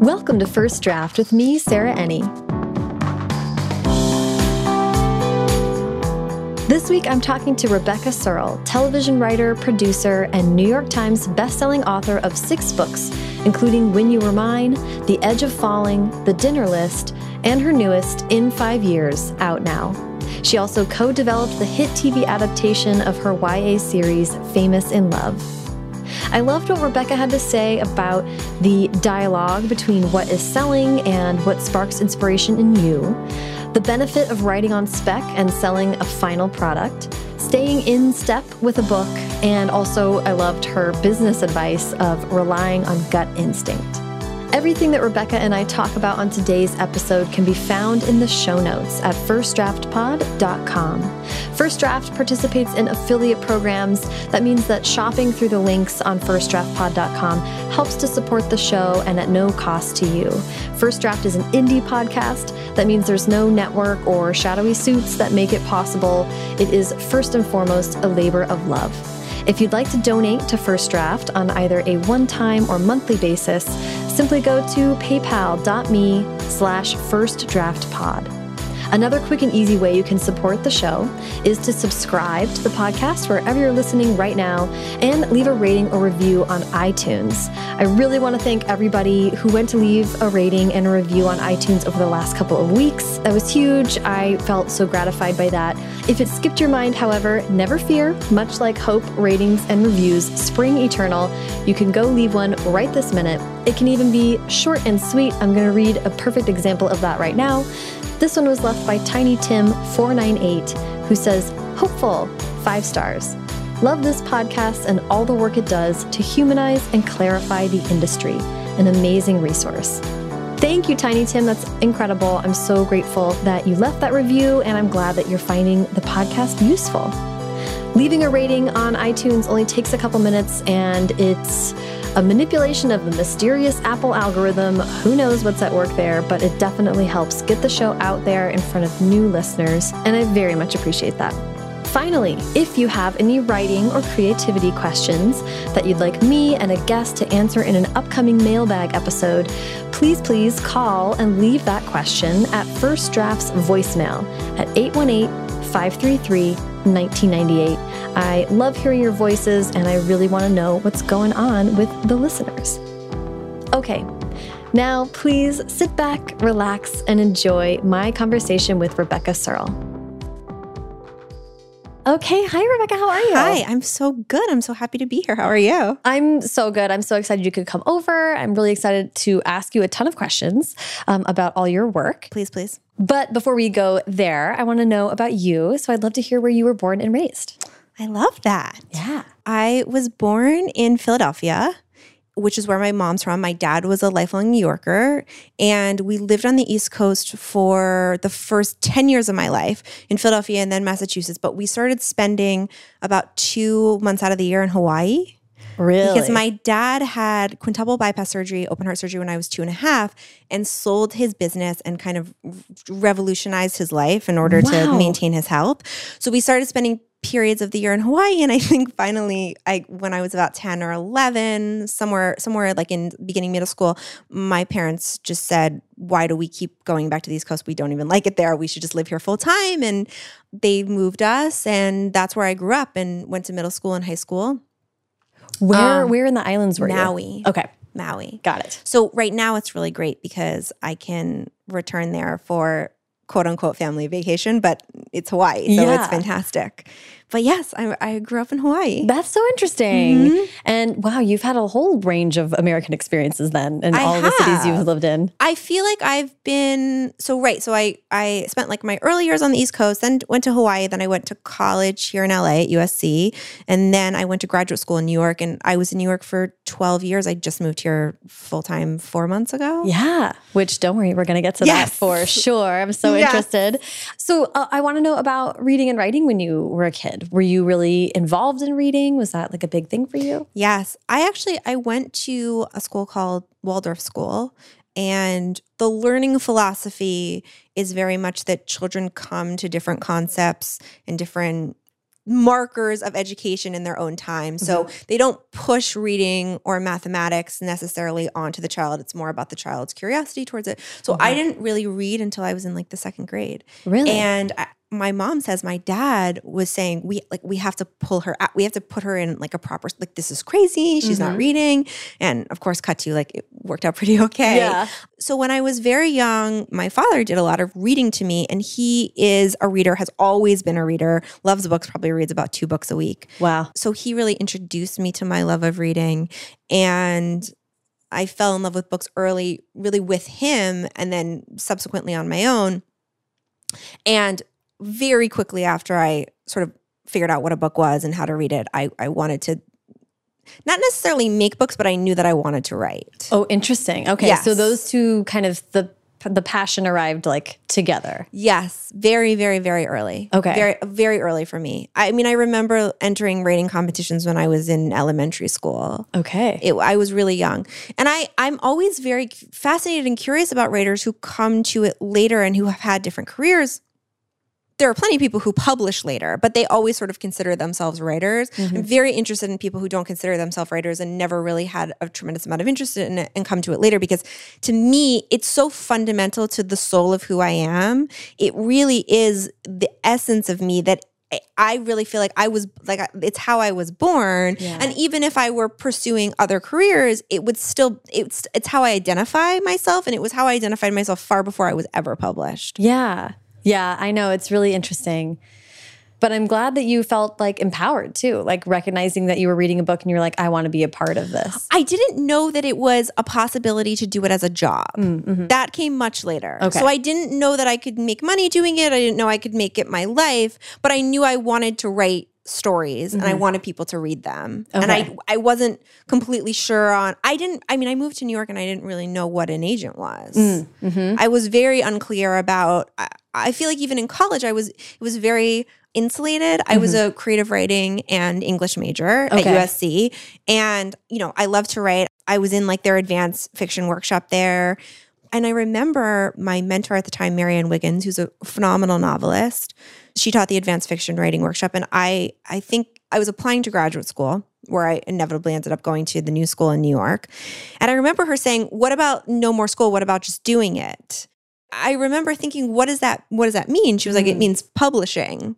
Welcome to First Draft with me, Sarah Enni. This week, I'm talking to Rebecca Serle, television writer, producer, and New York Times bestselling author of six books, including When You Were Mine, The Edge of Falling, The Dinner List, and her newest, In Five Years, out now. She also co developed the hit TV adaptation of her YA series, Famous in Love. I loved what Rebecca had to say about the dialogue between what is selling and what sparks inspiration in you the benefit of writing on spec and selling a final product, staying in step with a book, and also I loved her business advice of relying on gut instinct. Everything that Rebecca and I talk about on today's episode can be found in the show notes at firstdraftpod.com. First Draft participates in affiliate programs. That means that shopping through the links on firstdraftpod.com helps to support the show and at no cost to you. First Draft is an indie podcast. That means there's no network or shadowy suits that make it possible. It is first and foremost a labor of love. If you'd like to donate to First Draft on either a one-time or monthly basis, simply go to paypal.me slash firstdraftpod. Another quick and easy way you can support the show is to subscribe to the podcast wherever you're listening right now and leave a rating or review on iTunes. I really want to thank everybody who went to leave a rating and a review on iTunes over the last couple of weeks. That was huge. I felt so gratified by that. If it skipped your mind, however, never fear. Much like hope, ratings, and reviews spring eternal, you can go leave one right this minute. It can even be short and sweet. I'm going to read a perfect example of that right now. This one was left by Tiny Tim498, who says, Hopeful, five stars. Love this podcast and all the work it does to humanize and clarify the industry. An amazing resource. Thank you, Tiny Tim. That's incredible. I'm so grateful that you left that review, and I'm glad that you're finding the podcast useful. Leaving a rating on iTunes only takes a couple minutes, and it's a manipulation of the mysterious Apple algorithm. Who knows what's at work there, but it definitely helps get the show out there in front of new listeners, and I very much appreciate that. Finally, if you have any writing or creativity questions that you'd like me and a guest to answer in an upcoming mailbag episode, please, please call and leave that question at First Draft's voicemail at 818 533 1998. I love hearing your voices and I really want to know what's going on with the listeners. Okay, now please sit back, relax, and enjoy my conversation with Rebecca Serle. Okay. Hi, Rebecca. How are you? Hi, I'm so good. I'm so happy to be here. How are you? I'm so good. I'm so excited you could come over. I'm really excited to ask you a ton of questions um, about all your work. Please, please. But before we go there, I want to know about you. So I'd love to hear where you were born and raised. I love that. Yeah. I was born in Philadelphia which is where my mom's from. My dad was a lifelong New Yorker, and we lived on the East Coast for the first 10 years of my life in Philadelphia and then Massachusetts. But we started spending about two months out of the year in Hawaii. Really? Because my dad had quintuple bypass surgery, open heart surgery when I was two and a half, and sold his business and kind of revolutionized his life in order wow. to maintain his health. So we started spending periods of the year in Hawaii and I think finally I when I was about 10 or 11 somewhere somewhere like in beginning middle school my parents just said why do we keep going back to the East Coast we don't even like it there we should just live here full time and they moved us and that's where I grew up and went to middle school and high school where um, where in the islands were Maui. you? Okay. Maui. Got it. So right now it's really great because I can return there for quote unquote family vacation, but it's Hawaii. So yeah. it's fantastic. But yes, I, I, grew up in Hawaii. That's so interesting. Mm -hmm. And wow, you've had a whole range of American experiences then in I all have. the cities you've lived in. I feel like I've been so right. So I I spent like my early years on the East Coast, then went to Hawaii, then I went to college here in LA at USC, and then I went to graduate school in New York. And I was in New York for 12 years. I just moved here full time four months ago. Yeah. Which don't worry, we're gonna get to yes. that for sure. I'm so yes. interested. So uh, I want to know about reading and writing when you were a kid were you really involved in reading? Was that like a big thing for you? Yes. I actually I went to a school called Waldorf School and the learning philosophy is very much that children come to different concepts and different markers of education in their own time. So mm-hmm. they don't push reading or mathematics necessarily onto the child. It's more about the child's curiosity towards it. So mm-hmm. I didn't really read until I was in like the second grade. Really? And I, my mom says my dad was saying we like we have to pull her out we have to put her in like a proper like this is crazy she's mm-hmm. not reading. And of course cut to like it worked out pretty okay. Yeah. So when i was very young my father did a lot of reading to me and he is a reader has always been a reader loves books probably reads about two books a week. Wow. So he really introduced me to my love of reading and i fell in love with books early really with him and then subsequently on my own. And very quickly after I sort of figured out what a book was and how to read it, I, I wanted to not necessarily make books, but I knew that I wanted to write. Oh, interesting. Okay. Yes. So those two kind of the the passion arrived like together. Yes, very, very, very early. Okay, very, very early for me. I mean, I remember entering writing competitions when I was in elementary school. Okay, it, I was really young, and I, I'm always very fascinated and curious about writers who come to it later and who have had different careers there are plenty of people who publish later, but they always sort of consider themselves writers. Mm-hmm. I'm very interested in people who don't consider themselves writers and never really had a tremendous amount of interest in it and come to it later because to me, it's so fundamental to the soul of who I am. It really is the essence of me that I really feel like I was like it's how I was born, yeah. and even if I were pursuing other careers, it would still it's it's how I identify myself, and it was how I identified myself far before I was ever published. Yeah, yeah, I know. It's really interesting. But I'm glad that you felt like empowered too, like recognizing that you were reading a book and you're like, I want to be a part of this. I didn't know that it was a possibility to do it as a job. Mm -hmm. That came much later. Okay. So I didn't know that I could make money doing it. I didn't know I could make it my life, but I knew I wanted to write stories mm-hmm. and I mm-hmm. wanted people to read them. Okay. And I I wasn't completely sure on I didn't I mean I moved to New York and I didn't really know what an agent was. Mm, mm-hmm. I was very unclear about I, I, feel like even in college I was it was very insulated. Mm-hmm. I was mm-hmm. a creative writing and English major okay. at USC and you know, I love to write. I was in like their advanced fiction workshop there. And I remember my mentor at the time, Marianne Wiggins, who's a phenomenal novelist. She taught the advanced fiction writing workshop. And i i think i was applying to graduate school where i inevitably ended up going to the new school in new york. And i remember her saying what about no more school? What about just doing it I remember thinking, what does that what does that mean? She was like, it mm. means publishing.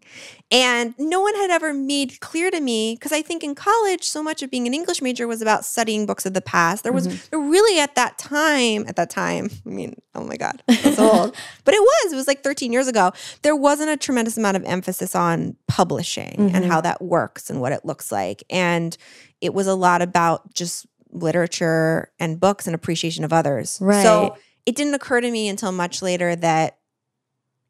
And no one had ever made clear to me, because I think in college, so much of being an English major was about studying books of the past. There was mm-hmm. really at that time, at that time, I mean, oh my God, that's old. but it was, it was like 13 years ago. There wasn't a tremendous amount of emphasis on publishing mm-hmm. and how that works and what it looks like. And it was a lot about just literature and books and appreciation of others. Right. So it didn't occur to me until much later that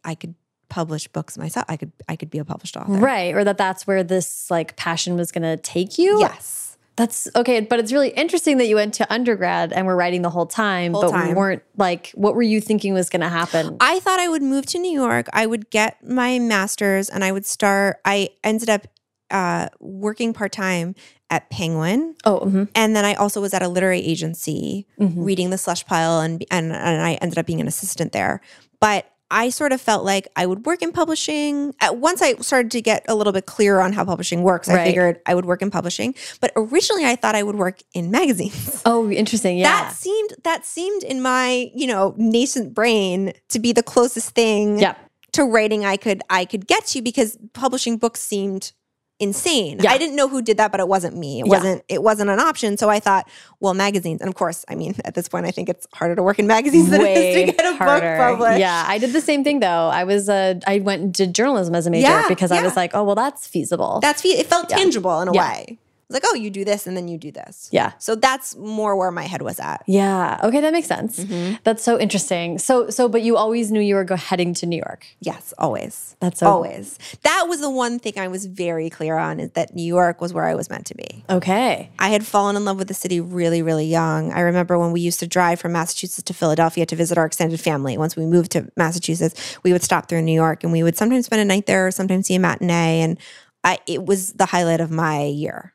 I could publish books myself. I could I could be a published author. Right, or that that's where this like passion was going to take you. Yes. That's okay, but it's really interesting that you went to undergrad and were writing the whole time, whole but time. weren't like what were you thinking was going to happen? I thought I would move to New York. I would get my masters and I would start I ended up uh, working part-time at Penguin. Oh, mm-hmm. and then I also was at a literary agency mm-hmm. reading the slush pile, and, and and I ended up being an assistant there. But I sort of felt like I would work in publishing. At once I started to get a little bit clearer on how publishing works, right. I figured I would work in publishing. But originally I thought I would work in magazines. Oh, interesting. Yeah. That seemed that seemed in my, you know, nascent brain to be the closest thing yeah. to writing I could I could get to because publishing books seemed insane. Yeah. I didn't know who did that, but it wasn't me. It yeah. wasn't it wasn't an option. So I thought, well, magazines. And of course, I mean, at this point I think it's harder to work in magazines than Way it is to get a harder. book published. Yeah. I did the same thing though. I was uh I went and did journalism as a major yeah, because I was like, oh well that's feasible. That's fe- it felt tangible in a way like, oh, you do this and then you do this. Yeah. So that's more where my head was at. Yeah. Okay, that makes sense. Mm -hmm. That's so interesting. So, so, but you always knew you were go heading to New York. Yes, always. That's so always. That was the one thing I was very clear on is that New York was where I was meant to be. Okay. I had fallen in love with the city really, really young. I remember when we used to drive from Massachusetts to Philadelphia to visit our extended family. Once we moved to Massachusetts, we would stop through New York and we would sometimes spend a night there, or sometimes see a matinee, and I, it was the highlight of my year.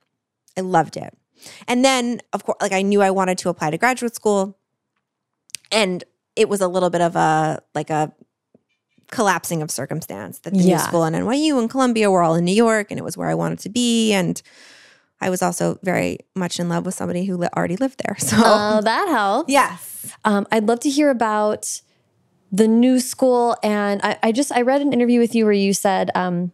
I loved it. And then, of course, like I knew I wanted to apply to graduate school. And it was a little bit of a like a collapsing of circumstance that the yeah. new school and NYU and Columbia were all in New York and it was where I wanted to be. And I was also very much in love with somebody who li- already lived there. So oh, that helps. Yes. Um, I'd love to hear about the new school. And I, I, just, I read an interview with you where you said um,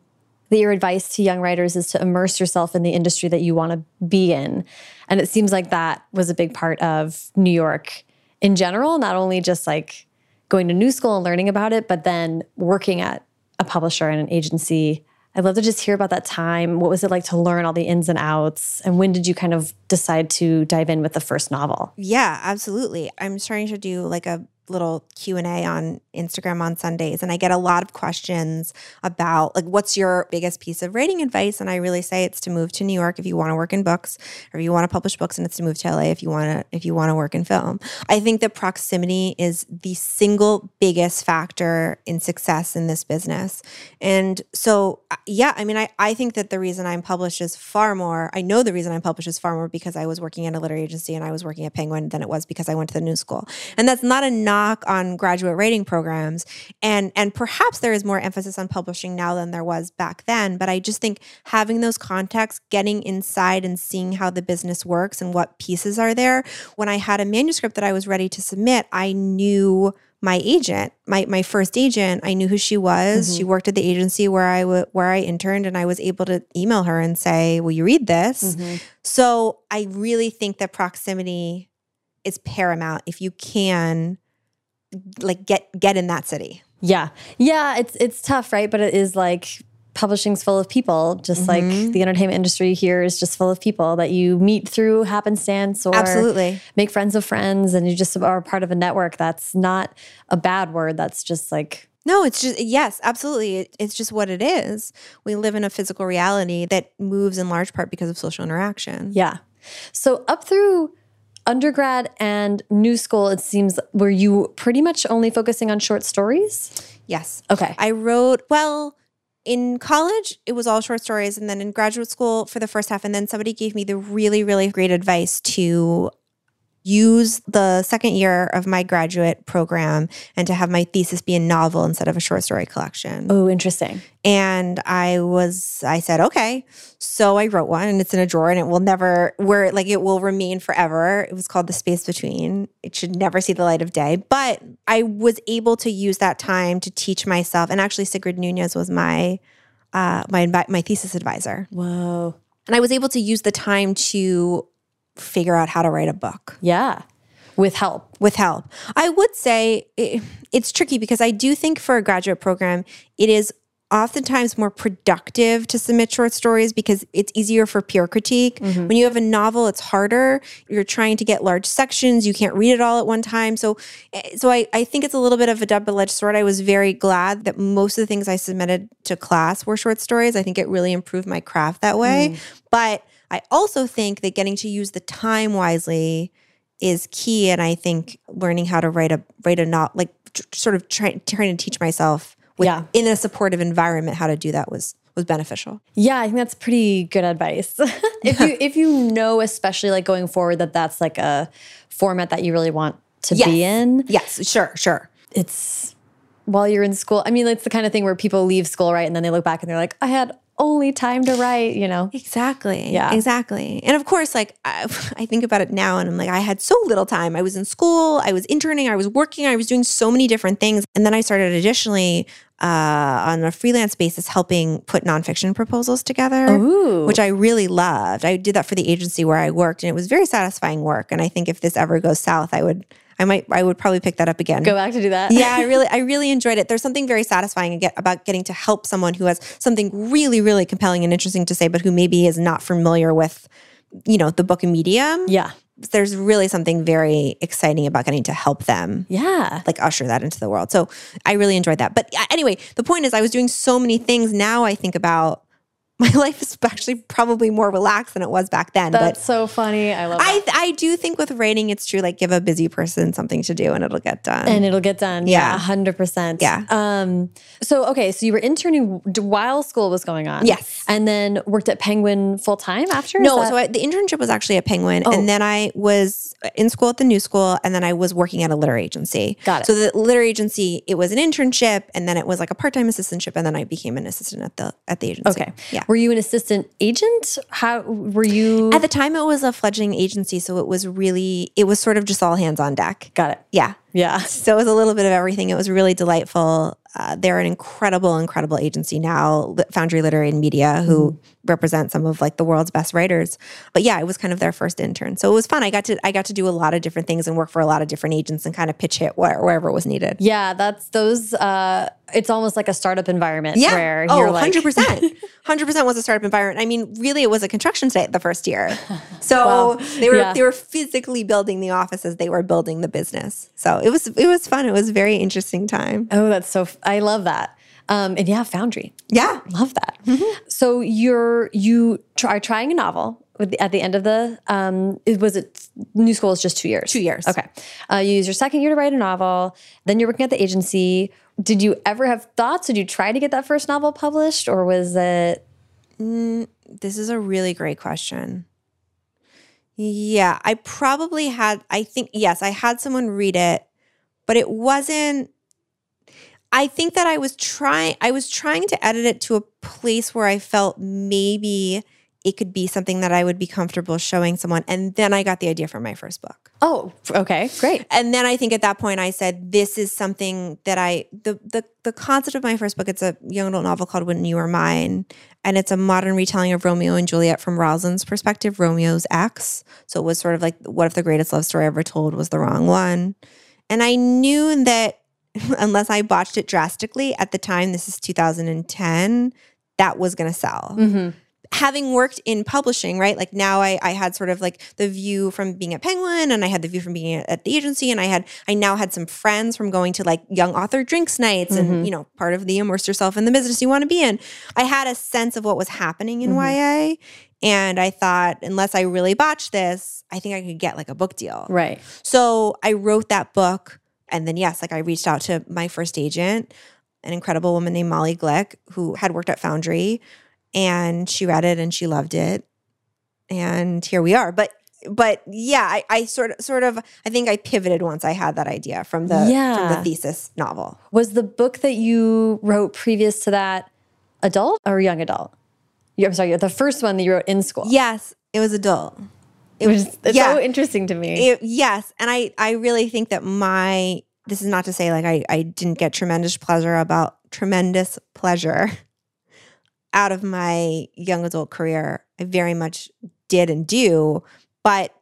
that your advice to young writers is to immerse yourself in the industry that you want to be in. And it seems like that was a big part of New York in general, not only just like going to new school and learning about it, but then working at a publisher and an agency. I'd love to just hear about that time. What was it like to learn all the ins and outs? And when did you kind of decide to dive in with the first novel? Yeah, absolutely. I'm starting to do like a little Q&A on Instagram on Sundays and I get a lot of questions about like what's your biggest piece of writing advice and I really say it's to move to New York if you want to work in books or if you want to publish books and it's to move to LA if you want to if you want to work in film. I think that proximity is the single biggest factor in success in this business. And so uh, yeah, I mean I I think that the reason I'm published is far more I know the reason I'm published is far more because I was working at a literary agency and I was working at Penguin than it was because I went to the new school. And that's not a knock on graduate writing programs and and perhaps there is more emphasis on publishing now than there was back then but i just think having those contexts getting inside and seeing how the business works and what pieces are there when i had a manuscript that i was ready to submit i knew my agent, my my first agent, I knew who she was. Mm-hmm. She worked at the agency where I w- where I interned, and I was able to email her and say, "Will you read this?" Mm-hmm. So I really think that proximity is paramount if you can like get get in that city. Yeah. Yeah, it's it's tough, right? But it is like publishing's full of people, just mm -hmm. like the entertainment industry here is just full of people that you meet through happenstance or Absolutely. make friends of friends and you just are part of a network. That's not a bad word. That's just like no, it's just, yes, absolutely. It, it's just what it is. We live in a physical reality that moves in large part because of social interaction. Yeah. So, up through undergrad and new school, it seems, were you pretty much only focusing on short stories? Yes. Okay. I wrote, well, in college, it was all short stories. And then in graduate school for the first half, and then somebody gave me the really, really great advice to use the second year of my graduate program and to have my thesis be a novel instead of a short story collection. Oh, interesting. And I was, I said, okay. So I wrote one and it's in a drawer and it will never, where like it will remain forever. It was called The Space Between. It should never see the light of day. But I was able to use that time to teach myself. And actually, Sigrid Nunez was my, uh, my, my thesis advisor. Whoa. And I was able to use the time to figure out how to write a book. Yeah. With help. With help. I would say it, it's tricky because I do think for a graduate program, it is oftentimes more productive to submit short stories because it's easier for peer critique. Mm-hmm. When you have a novel, it's harder. You're trying to get large sections. You can't read it all at one time. So, eh, so I, I think it's a little bit of a double-edged sword. I was very glad that most of the things I submitted to class were short stories. I think it really improved my craft that way. Mm. But I also think that getting to use the time wisely is key. And I think learning how to write a write a not like sort of trying trying to teach myself with, yeah. in a supportive environment how to do that was was beneficial. Yeah, I think that's pretty good advice. if you if you know, especially like going forward, that that's like a format that you really want to yes. be in. Yes, sure, sure. It's while you're in school. I mean, it's the kind of thing where people leave school, right, and then they look back and they're like, I had only time to write, you know? Exactly. Yeah. Exactly. And of course, like I, I, think about it now and I'm like, I had so little time. I was in school, I was interning, I was working, I was doing so many different things. And then I started additionally uh, on a freelance basis helping put nonfiction proposals together, Ooh. which I really loved. I did that for the agency where I worked and it was very satisfying work. And I think if this ever goes south, I would I might I would probably pick that up again. Go back to do that. yeah, I really I really enjoyed it. There's something very satisfying about getting to help someone who has something really really compelling and interesting to say but who maybe is not familiar with you know the book and medium. Yeah. There's really something very exciting about getting to help them. Yeah. Like usher that into the world. So I really enjoyed that. But anyway, the point is I was doing so many things now I think about my life is actually probably more relaxed than it was back then. That's but so funny. I love I that. I do think with writing it's true. Like give a busy person something to do and it'll get done. and it'll get done. Yeah, Yeah. hundred percent. Yeah. Um. So okay, so you were interning while school was going on. Yes. and then worked at Penguin full time after. No, that- so I, the internship was actually at Penguin, Oh. and then I was in school at the New School, and then I was working at a literary agency. Got it. So the literary agency, it was an internship, and then it was like a part time assistantship, and then I became an assistant at the at the agency. okay. yeah. Were you an assistant agent? How were you? At the time, it was a fledgling agency, so it was really it was sort of just all hands on deck. Got it. Yeah. Yeah. So it was a little bit of everything. It was really delightful. Uh, they're an incredible, incredible agency now, Foundry Literary and Media, who Mm-hmm. Represent some of like the world's best writers. But yeah, it was kind of their first intern, so it was fun. I got to I got to do a lot of different things and work for a lot of different agents and kind of pitch hit where, wherever was needed. Yeah, that's those. Uh, it's almost like a startup environment Yeah. where oh, you're like, 100%. 100% was a startup environment. I mean, really, it was a construction site the first year. So they were Yeah. they were physically building the office as they were building the business. So it was it was fun. It was a very interesting time. oh, that's so. f- I love that. Um, and yeah, Foundry. Yeah. Love that. Mm-hmm. So you're you try trying a novel with the, at the end of the um it was it new school is just two years Two years. okay uh, you use your second year to write a novel then you're working at the agency did you ever have thoughts did you try to get that first novel published or was it This is a really great question. Yeah, I probably had, I think, yes, I had someone read it, but it wasn't. I think that I was trying, I was trying to edit it to a place where I felt maybe it could be something that I would be comfortable showing someone. And then I got the idea for my first book. oh okay great And then I think at that point I said, this is something that I the the the concept of my first book, it's a young adult novel called When You Were Mine. And it's a modern retelling of Romeo and Juliet from Rosalind's perspective, Romeo's ex. So it was sort of like what if the greatest love story ever told was the wrong one? And I knew that unless I botched it drastically at the time, this is 2010, that was gonna sell mm-hmm. having worked in publishing, right? Like now I, I had sort of like the view from being at Penguin and I had the view from being at, the agency and I had I now had some friends from going to like young author drinks nights and you know part of the immerse yourself in the business you want to be in. I had a sense of what was happening in YA and I thought unless I really botch this, I think I could get like a book deal. right So I wrote that book. And then, yes, like I reached out to my first agent, an incredible woman named Mollie Glick, who had worked at Foundry, and she read it and she loved it. And here we are. But but yeah, I, I sort of sort of I think I pivoted once I had that idea from the yeah. from the thesis novel. was the book that you wrote previous to that adult or young adult I'm sorry the first one that you wrote in school Yes, it was adult. It was it's yeah. so interesting to me It, yes, and I I really think that my this is not to say like I I didn't get tremendous pleasure about tremendous pleasure out of my young adult career. I very much did and do, but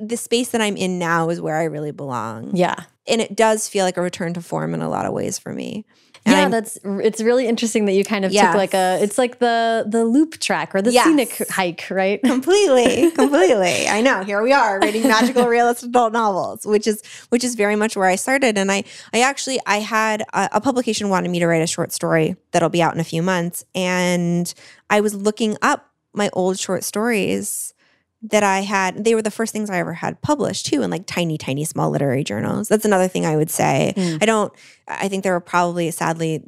the space that I'm in now is where I really belong. yeah And it does feel like a return to form in a lot of ways for me. And yeah, I'm- that's it's really interesting that you kind of Yes. took like a it's like the the loop track or the Yes. scenic hike, right? completely completely i know here we are reading magical realist adult novels which is which is very much where i started and i i actually i had a, a publication wanted me to write a short story that'll be out in a few months and i was looking up my old short stories that I had, they were the first things I ever had published too, in like tiny, tiny, small literary journals. That's another thing I would say. Mm. I don't, I think there were probably, sadly,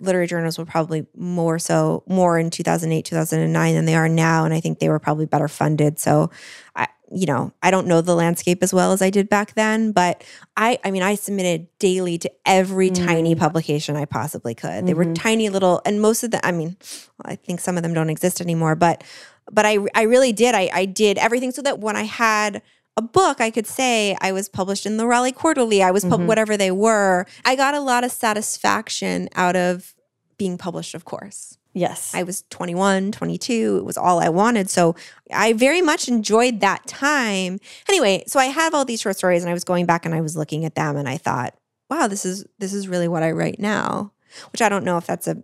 literary journals were probably more so more in 2008 2009 than they are now and i think they were probably better funded so i you know i don't know the landscape as well as i did back then but i i mean i submitted daily to every tiny publication i possibly could they were tiny little and most of the i mean i think some of them don't exist anymore but but i i really did i i did everything so that when i had a book, I could say I was published in the Raleigh Quarterly. I was pub- mm-hmm. whatever they were. I got a lot of satisfaction out of being published, of course. Yes. I was 21, 22. It was all I wanted. So I very much enjoyed that time. Anyway, so I have all these short stories and I was going back and I was looking at them and I thought, wow, this is this is really what I write now. Which I don't know if that's a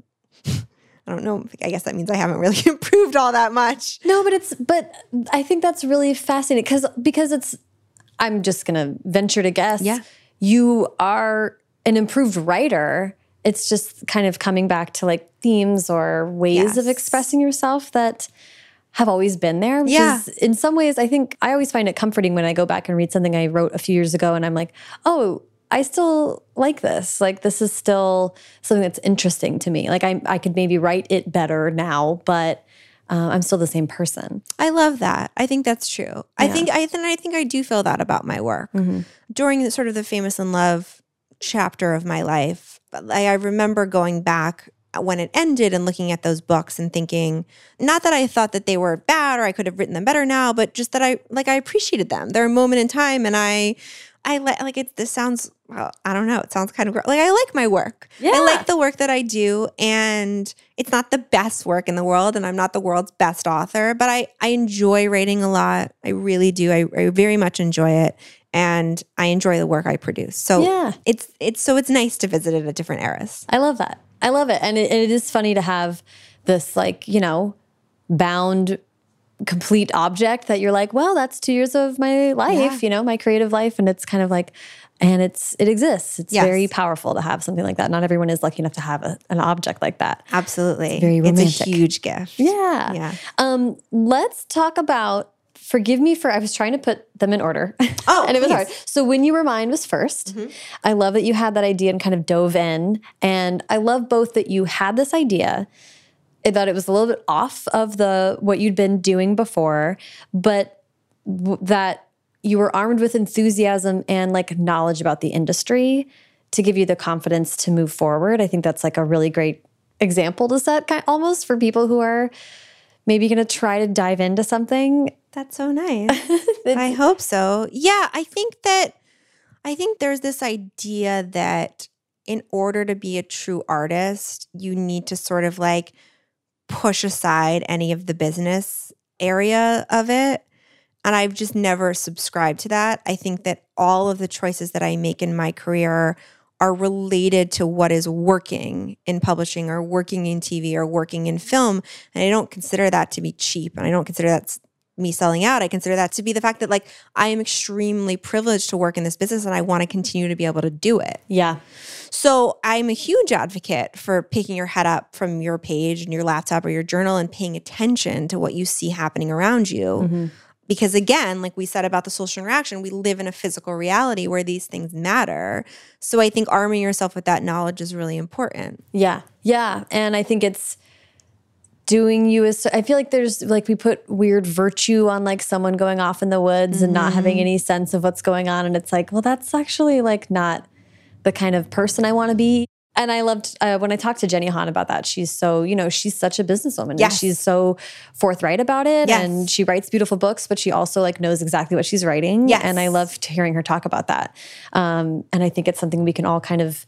I don't know. I guess that means I haven't really improved all that much. no, but it's but I think that's really fascinating because because it's I'm just gonna venture to guess. Yeah. You are an improved writer it's just kind of coming back to like themes or ways yes. of expressing yourself that have always been there. Which yeah. is in some ways, I think I always find it comforting when I go back and read something I wrote a few years ago and I'm like, oh, I still like this. Like this is still something that's interesting to me. Like I I could maybe write it better now, but uh, I'm still the same person. I love that. I think that's true. Yeah. I think I then I think I do feel that about my work. Mm -hmm. During the, sort of the famous in love chapter of my life, I, I remember going back when it ended and looking at those books and thinking not that I thought that they were bad or I could have written them better now, but just that I like I appreciated them. They're a moment in time and I I like like it this sounds well, I don't know. It sounds kind of like I like my work. Yeah. I like the work that I do and it's not the best work in the world and I'm not the world's best author, but I I enjoy writing a lot. I really do. I, I very much enjoy it and I enjoy the work I produce. So yeah. it's it's so it's nice to visit it at different eras. I love that. I love it. And it, it is funny to have this like, you know, bound complete object that you're like, well, that's two years of my life, yeah. you know, my creative life. And it's kind of like, and it's it exists. It's yes. very powerful to have something like that. Not everyone is lucky enough to have a, an object like that. Absolutely, it's very romantic. It's a huge gift. Yeah, yeah. Um, let's talk about. Forgive me for I was trying to put them in order. Oh, and it was hard. So when you were mine was 1st mm -hmm. I love that you had that idea and kind of dove in, and I love both that you had this idea I thought it was a little bit off of the what you'd been doing before, but that you were armed with enthusiasm and like knowledge about the industry to give you the confidence to move forward. I think that's like a really great example to set kind of almost for people who are maybe going to try to dive into something. That's so nice. I hope so. Yeah, I think that I think there's this idea that in order to be a true artist, you need to sort of like push aside any of the business area of it. And I've just never subscribed to that. I think that all of the choices that I make in my career are related to what is working in publishing or working in TV or working in film. And I don't consider that to be cheap. And I don't consider that me selling out. I consider that to be the fact that like I am extremely privileged to work in this business and I want to continue to be able to do it. Yeah. So I'm a huge advocate for picking your head up from your page and your laptop or your journal and paying attention to what you see happening around you. Mm -hmm. Because again, like we said about the social interaction, we live in a physical reality where these things matter. So I think arming yourself with that knowledge is really important. Yeah. Yeah. And I think it's doing you as I feel like there's like we put weird virtue on like someone going off in the woods mm and not having mm-hmm. any sense of what's going on and it's like well that's actually like not the kind of person I want to be and I loved uh, when I talked to Jenny Han about that. She's so, you know, she's such a businesswoman. Yes. She's so forthright about it. Yes. And she writes beautiful books, but she also like knows exactly what she's writing. Yes. And I loved hearing her talk about that. Um, and I think it's something we can all kind of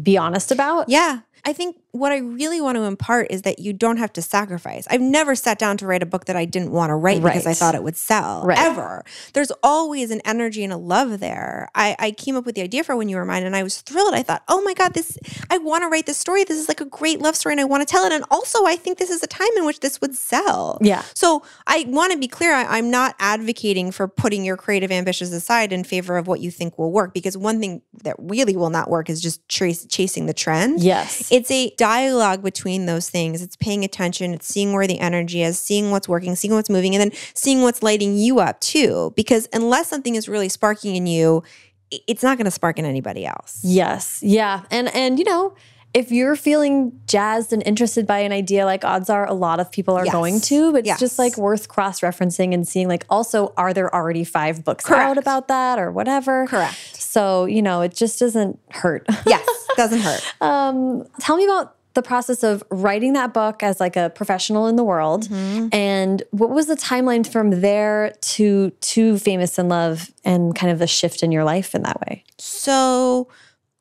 be honest about. Yeah. I think what I really want to impart is that you don't have to sacrifice. I've never sat down to write a book that I didn't want to write right. because I thought it would sell right. ever. There's always an energy and a love there. I, I came up with the idea for When You Were Mine and I was thrilled. I thought, oh my God, this I want to write this story. This is like a great love story and I want to tell it. And also I think this is a time in which this would sell. Yeah. So I want to be clear. I, I'm not advocating for putting your creative ambitions aside in favor of what you think will work because one thing that really will not work is just chase, chasing the trend. Yes. It's a dialogue between those things. It's paying attention, it's seeing where the energy is, seeing what's working, seeing what's moving, and then seeing what's lighting you up too. Because unless something is really sparking in you, it's not going to spark in anybody else. Yes. Yeah. And and you know, if you're feeling jazzed and interested by an idea, like odds are a lot of people are yes. going to, but it's yes. just like worth cross referencing and seeing, like, also, are there already five books Correct. out about that or whatever? Correct. So, you know, it just doesn't hurt. yes, doesn't hurt. um, tell me about the process of writing that book as like a professional in the world mm -hmm. and what was the timeline from there to to famous in love and kind of the shift in your life in that way so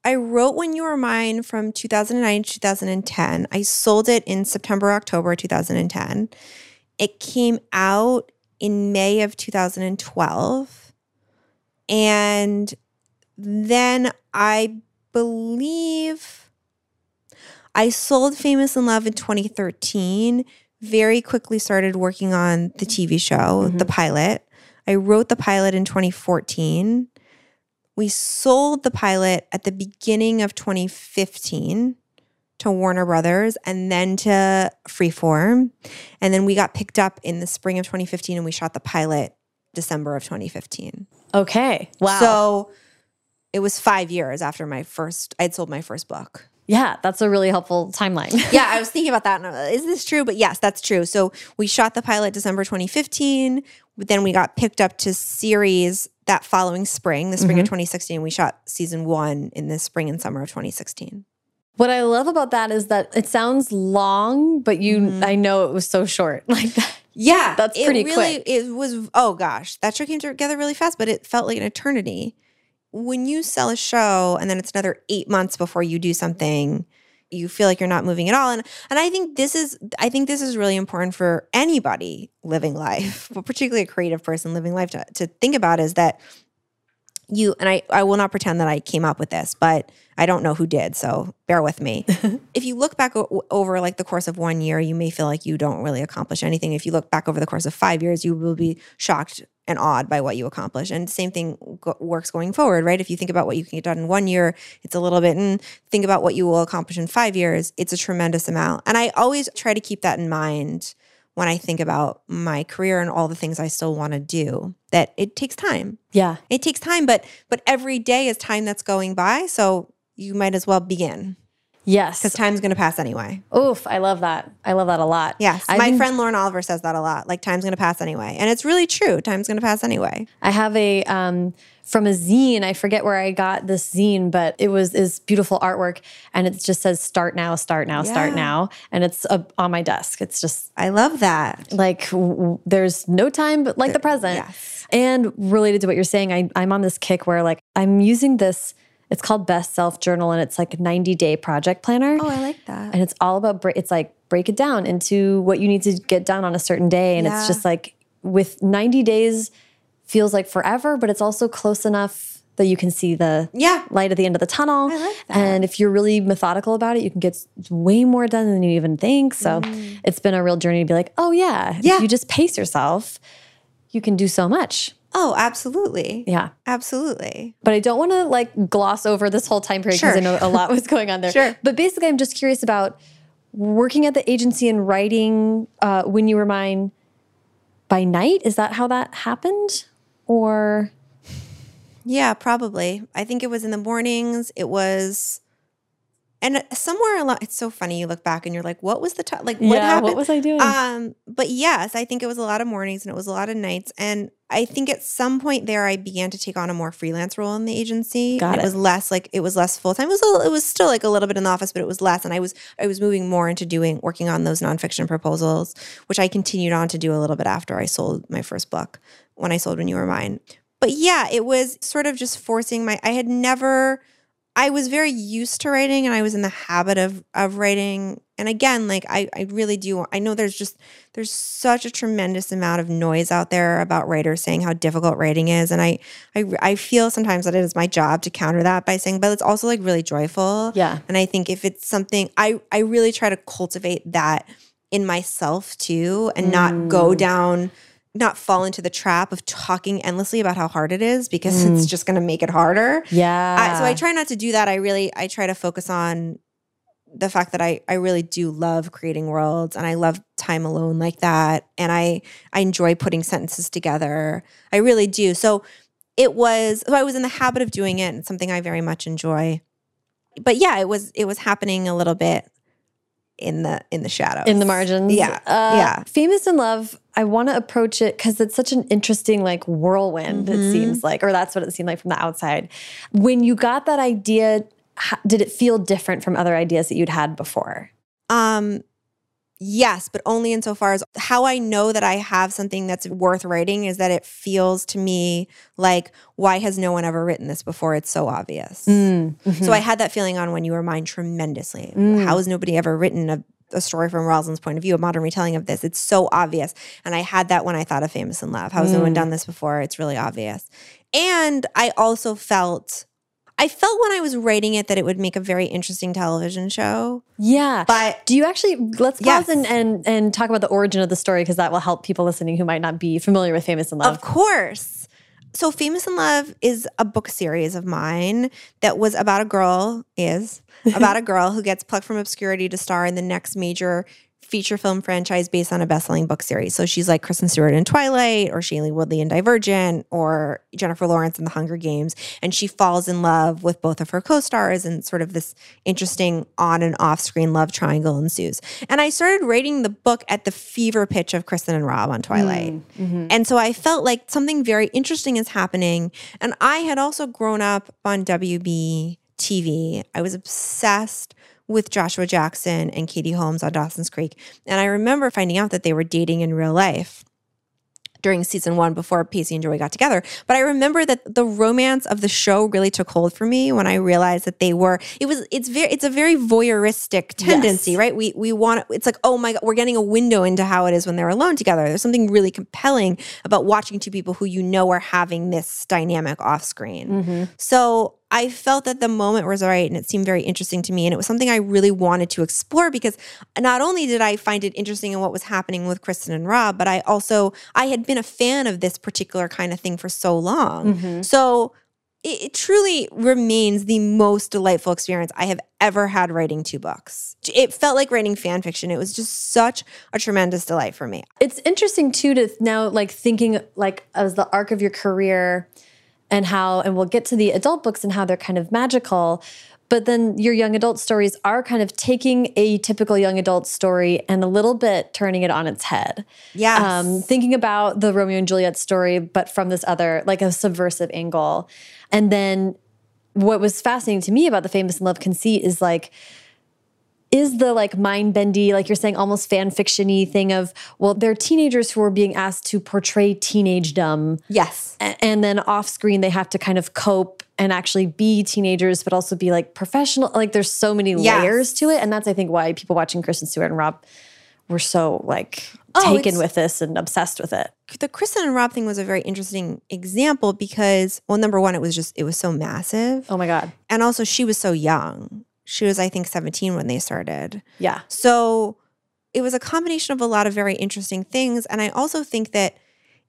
i wrote when you were mine from 2009 to 2010 i sold it in september october 2010 it came out in may of 2012 and then i believe I sold Famous in Love in 2013, very quickly started working on the TV show, mm -hmm. the pilot. I wrote the pilot in 2014. We sold the pilot at the beginning of 2015 to Warner Brothers and then to Freeform. And then we got picked up in the spring of 2015 and we shot the pilot December of 2015. Okay. Wow. So it was five years after my first, I'd sold my first book. Yeah, that's a really helpful timeline. yeah, I was thinking about that. And, uh, is this true? But yes, that's true. So we shot the pilot December 2015. But then we got picked up to series that following spring, the spring mm-hmm. of 2016. We shot season one in the spring and summer of 2016. What I love about that is that it sounds long, but you, mm-hmm. I know it was so short like that. Yeah, that's pretty really, quick. It was. Oh gosh, that show came together really fast, but it felt like an eternity. When you sell a show and then it's another eight months before you do something, you feel like you're not moving at all. And and I think this is I think this is really important for anybody living life, but particularly a creative person living life to, to think about is that you and I I will not pretend that I came up with this, but I don't know who did, so bear with me. if you look back o- over like the course of one year, you may feel like you don't really accomplish anything. If you look back over the course of 5 years, you will be shocked and awed by what you accomplish. And same thing go- works going forward, right? If you think about what you can get done in one year, it's a little bit and think about what you will accomplish in 5 years, it's a tremendous amount. And I always try to keep that in mind when I think about my career and all the things I still want to do that it takes time. Yeah. It takes time, but but every day is time that's going by, so you might as well begin. Yes. Because time's going to pass anyway. Oof, I love that. I love that a lot. Yes. I my friend Lauren Oliver says that a lot. Like, time's going to pass anyway. And it's really true. Time's going to pass anyway. I have a, um, from a zine, I forget where I got this zine, but it was is beautiful artwork. And it just says start now, start now, yeah. start now. And it's uh, on my desk. It's just. I love that. Like, there's no time but like the, the present. Yes. And related to what you're saying, I, I'm on this kick where like I'm using this it's called BestSelf Journal and it's like a 90 day project planner. Oh, I like that. And it's all about, it's like break it down into what you need to get done on a certain day. And yeah. it's just like with 90 days feels like forever, but it's also close enough that you can see the yeah. light at the end of the tunnel. Like and if you're really methodical about it, you can get way more done than you even think. So mm. it's been a real journey to be like, oh yeah, yeah. if you just pace yourself, you can do so much. Oh, absolutely. Yeah. Absolutely. But I don't want to like gloss over this whole time period because sure. I know a lot was going on there. sure. But basically, I'm just curious about working at the agency and writing uh, When You Were Mine by night. Is that how that happened? Or. Yeah, probably. I think it was in the mornings. It was and somewhere along it's so funny you look back and you're like what was the time like what yeah, happened? what was i doing? Um but yes i think it was a lot of mornings and it was a lot of nights. And i think at some point there i began to take on a more freelance role in the agency. Got it. it. was less like it was less full-time. It was a, it was still like a little bit in the office but it was less. And i was i was moving more into doing working on those nonfiction proposals which i continued on to do a little bit after i sold my first book when i sold when you were mine. But yeah it was sort of just forcing my i had never I was very used to writing and I was in the habit of of writing. And again, like I, I really do I know there's just there's such a tremendous amount of noise out there about writers saying how difficult writing is. And I I I feel sometimes that it is my job to counter that by saying, but it's also like really joyful. Yeah. And I think if it's something I I really try to cultivate that in myself too and mm. not go mm. down not fall into the trap of talking endlessly about how hard it is because mm. it's just going to make it harder. Yeah. so I try not to do that. I really I try to focus on the fact that I I really do love creating worlds and I love time alone like that and I I enjoy putting sentences together. I really do. So it was so I was in the habit of doing it and something I very much enjoy. But yeah, it was it was happening a little bit in the in the shadows. In the margins? Yeah. Uh, yeah. Famous in love i want to approach it because it's such an interesting like whirlwind mm -hmm. it seems like or that's what it seemed like from the outside. When you got that idea did it feel different from other ideas that you'd had before? Um Yes, but only insofar as how I know that I have something that's worth writing is that it feels to me like, why has no one ever written this before? It's so obvious. Mm, mm-hmm. So I had that feeling on When You Were Mine tremendously. Mm. How has nobody ever written a, a story from Rosalind's point of view, a modern retelling of this? It's so obvious. And I had that when I thought of Famous in Love. How has mm. no one mm. done this before? It's really obvious. And I also felt I felt when I was writing it that it would make a very interesting television show. Yeah. But do you actually let's pause yes. and, and and talk about the origin of the story because that will help people listening who might not be familiar with Famous in Love. Of course. So, Famous in Love is a book series of mine that was about a girl, is about a girl who gets plucked from obscurity to star in the next major feature film franchise based on a best-selling book series. So she's like Kristen Stewart in Twilight or Shailene Woodley in Divergent or Jennifer Lawrence in The Hunger Games. And she falls in love with both of her co-stars and sort of this interesting on and off-screen love triangle ensues. And I started writing the book at the fever pitch of Kristen and Rob on Twilight. Mm, mm-hmm. And so I felt like something very interesting is happening. And I had also grown up on WB TV. I was obsessed with Joshua Jackson and Katie Holmes on Dawson's Creek. And I remember finding out that they were dating in real life during season one before Pacey and Joey got together. But I remember that the romance of the show really took hold for me when I realized that they were. It was. It's very. It's a very voyeuristic tendency, yes. right? We we want. It's like, oh my god, we're getting a window into how it is when they're alone together. There's something really compelling about watching two people who you know are having this dynamic off screen. Mm-hmm. So I felt that the moment was right and it seemed very interesting to me. And it was something I really wanted to explore because not only did I find it interesting in what was happening with Kristen and Rob, but I also, I had been a fan of this particular kind of thing for so long. Mm-hmm. So it, it truly remains the most delightful experience I have ever had writing two books. It felt like writing fan fiction. It was just such a tremendous delight for me. It's interesting too to now like thinking like as the arc of your career and how, and we'll get to the adult books and how they're kind of magical. But then your young adult stories are kind of taking a typical young adult story and a little bit turning it on its head. Yeah. Um, thinking about the Romeo and Juliet story, but from this other, like a subversive angle. And then what was fascinating to me about the famous in love conceit is like, is the like mind bendy, like you're saying, almost fan fictiony thing of, well, they're teenagers who are being asked to portray teenage dumb. Yes. And then off screen, they have to kind of cope and actually be teenagers, but also be like professional. Like there's so many yes. layers to it. And that's, I think, why people watching Kristen Stewart and Rob were so like oh, taken with this and obsessed with it. The Kristen and Rob thing was a very interesting example because, well, number one, it was just, it was so massive. Oh my God. And also, she was so young she was, I think, 17 when they started. Yeah. So it was a combination of a lot of very interesting things. And I also think that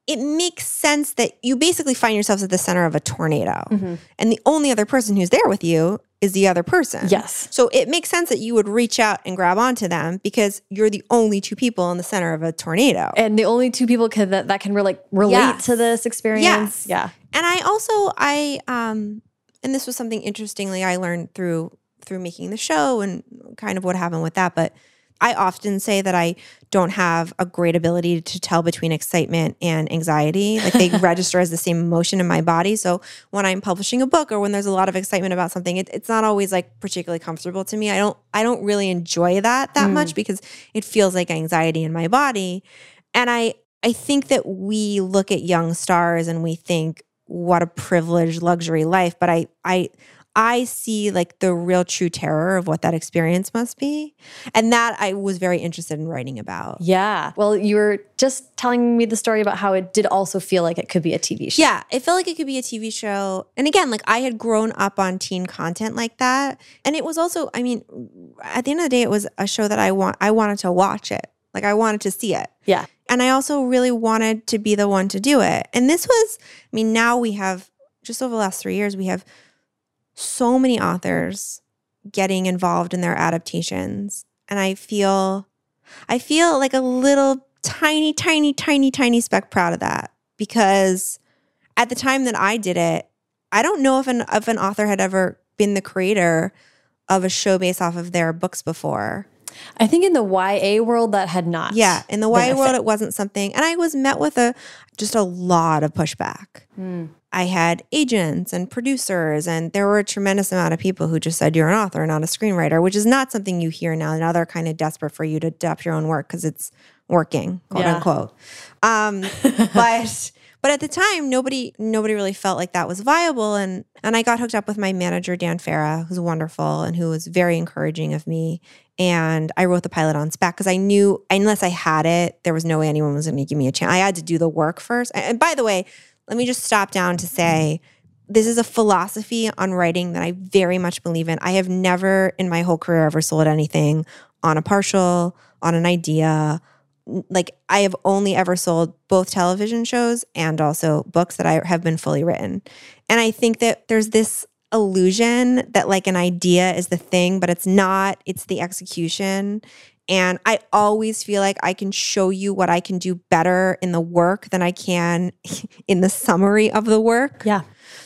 it makes sense that you basically find yourselves at the center of a tornado. Mm-hmm. And the only other person who's there with you is the other person. Yes. So it makes sense that you would reach out and grab onto them because you're the only two people in the center of a tornado. And the only two people can, that, that can re- like relate yes. to this experience. Yes. Yeah. And I also I um and this was something interestingly I learned through through making the show and kind of what happened with that. But I often say that I don't have a great ability to tell between excitement and anxiety. Like they register as the same emotion in my body. So when I'm publishing a book or when there's a lot of excitement about something, it, it's not always like particularly comfortable to me. I don't I don't really enjoy that that mm. much because it feels like anxiety in my body. And I I think that we look at young stars and we think what a privileged luxury life, but I I I see like the real true terror of what that experience must be. And that I was very interested in writing about. Yeah. Well, you were just telling me the story about how it did also feel like it could be a TV show. Yeah, it felt like it could be a TV show. And again, like I had grown up on teen content like that. And it was also, I mean, at the end of the day, it was a show that I want I wanted to watch it. Like I wanted to see it. Yeah. And I also really wanted to be the one to do it. And this was, I mean, now we have just over the last three years, we have so many authors getting involved in their adaptations. And I feel I feel like a little tiny, tiny, tiny, tiny speck proud of that because at the time that I did it, I don't know if an if an author had ever been the creator of a show based off of their books before. I think in the YA world that had not. Yeah, in the YA world it wasn't something and I was met with a just a lot of pushback. Mm. I had agents and producers, and there were a tremendous amount of people who just said, You're an author, not a screenwriter, which is not something you hear now. Now they're kind of desperate for you to adapt your own work because it's working, quote yeah. unquote. Um, but but at the time, nobody nobody really felt like that was viable. And and I got hooked up with my manager, Dan Farah, who's wonderful and who was very encouraging of me. And I wrote the pilot on spec because I knew unless I had it, there was no way anyone was going to give me a chance. I had to do the work first. And by the way, let me just stop down to say this is a philosophy on writing that I very much believe in. I have never in my whole career ever sold anything on a partial, on an idea, like I have only ever sold both television shows and also books that I have been fully written. And I think that there's this illusion that like an idea is the thing, but it's not, it's the execution. And I always feel like I can show you what I can do better in the work than I can in the summary of the work. Yeah.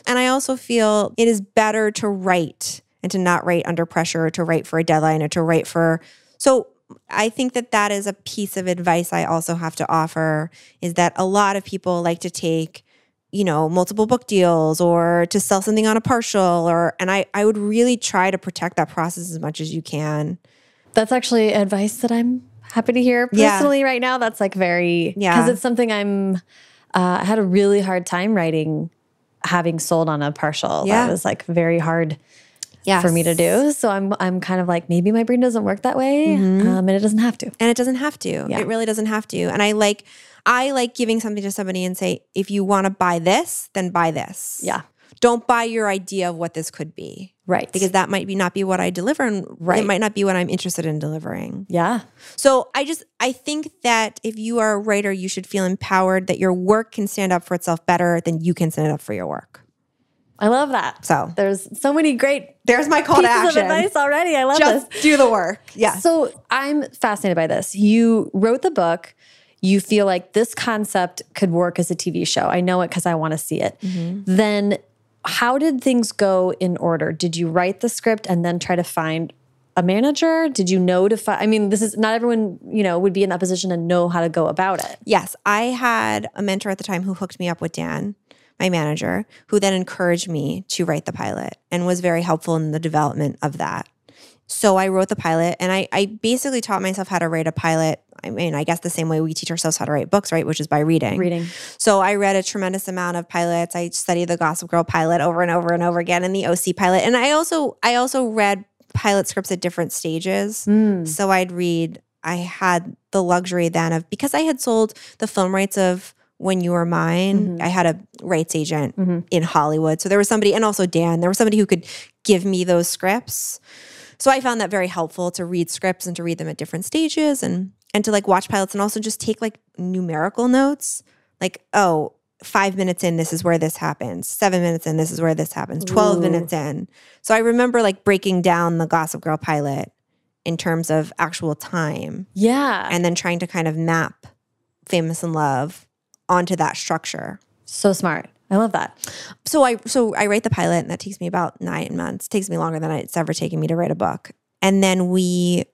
And I also feel it is better to write and to not write under pressure or to write for a deadline or to write for. So I think that that is a piece of advice I also have to offer is that a lot of people like to take you know multiple book deals or to sell something on a partial or and I I would really try to protect that process as much as you can. That's actually advice that I'm happy to hear personally yeah. right now. That's like very yeah because it's something I'm. Uh, I had a really hard time writing, having sold on a partial. Yeah. That was like very hard yes. for me to do. So I'm I'm kind of like maybe my brain doesn't work that way, mm -hmm. um, and it doesn't have to. And it doesn't have to. Yeah. It really doesn't have to. And I like I like giving something to somebody and say, if you want to buy this, then buy this. Yeah. Don't buy your idea of what this could be. Right. Because that might be not be what I deliver and right. it might not be what I'm interested in delivering. Yeah. So I just I think that if you are a writer, you should feel empowered that your work can stand up for itself better than you can stand up for your work. I love that. So there's so many great. There's my call to action. Of advice already. I love Just this. do the work. Yeah. So I'm fascinated by this. You wrote the book. You feel like this concept could work as a TV show. I know it because I want to see it. Mm -hmm. Then, how did things go in order? Did you write the script and then try to find a manager? Did you know to find? I mean, this is not everyone, you know, would be in that position to know how to go about it. Yes. I had a mentor at the time who hooked me up with Dan my manager, who then encouraged me to write the pilot and was very helpful in the development of that. So I wrote the pilot and I, I basically taught myself how to write a pilot. I mean, I guess the same way we teach ourselves how to write books, right? Which is by reading. Reading. So I read a tremendous amount of pilots. I studied the Gossip Girl pilot over and over and over again and the OC pilot. And I also I also read pilot scripts at different stages. Mm. So I'd read I had the luxury then of because I had sold the film rights of when you were mine, mm -hmm. I had a rights agent mm -hmm. in Hollywood. So there was somebody, and also Dan, there was somebody who could give me those scripts. So I found that very helpful to read scripts and to read them at different stages and and to like watch pilots and also just take like numerical notes. Like, oh, five minutes in, this is where this happens. Seven minutes in, this is where this happens. 12 Ooh. minutes in. So I remember like breaking down the Gossip Girl pilot in terms of actual time. Yeah. And then trying to kind of map Famous in Love onto that structure. So smart. I love that. So I so I write the pilot and that takes me about nine months. It takes me longer than it's ever taken me to write a book. And then we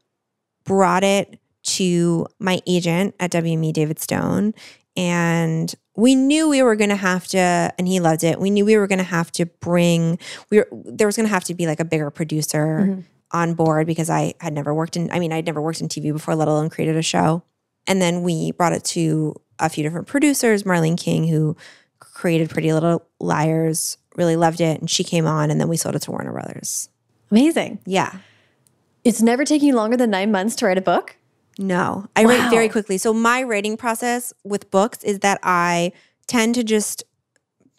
brought it to my agent at WME, David Stone, and we knew we were going to have to and he loved it we knew we were going to have to bring we were there was going to have to be like a bigger producer mm -hmm. on board because i had never worked in i mean i'd never worked in tv before let alone created a show and then we brought it to a few different producers. Marlene King, who created Pretty Little Liars, really loved it. And she came on, and then we sold it to Warner Brothers. Amazing. Yeah. It's never taking you longer than nine months to write a book? No, I wow. write very quickly. So my writing process with books is that I tend to just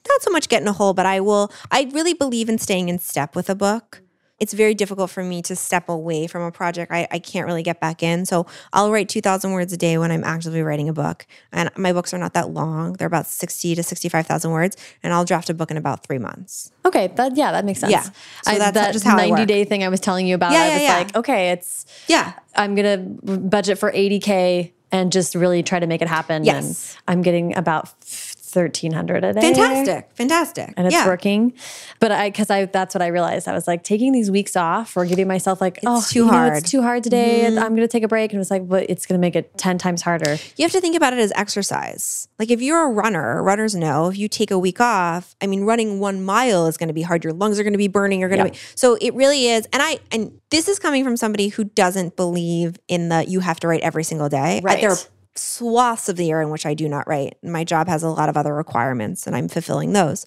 not so much get in a hole, but I will, I really believe in staying in step with a book it's very difficult for me to step away from a project. I, I can't really get back in. So I'll write 2,000 words a day when I'm actively writing a book. And my books are not that long. They're about 60 to 65,000 words. And I'll draft a book in about three months. Okay. That, yeah, that makes sense. Yeah. So I, that's that just how 90 day thing I was telling you about. Yeah, I was yeah. like, okay, it's, yeah, I'm going to budget for 80K and just really try to make it happen. Yes. And I'm getting about 1300 a day. Fantastic. Fantastic. And it's yeah. working. But I, cause I, that's what I realized. I was like taking these weeks off or giving myself like, it's oh, too hard. Know, it's too hard today. Mm -hmm. I'm going to take a break. And it was like, but it's going to make it 10 times harder. You have to think about it as exercise. Like if you're a runner, runners know if you take a week off, I mean, running one mile is going to be hard. Your lungs are going to be burning. You're going to be, so it really is. And I, and this is coming from somebody who doesn't believe in the, you have to write every single day. Right. There are swaths of the year in which I do not write. My job has a lot of other requirements and I'm fulfilling those.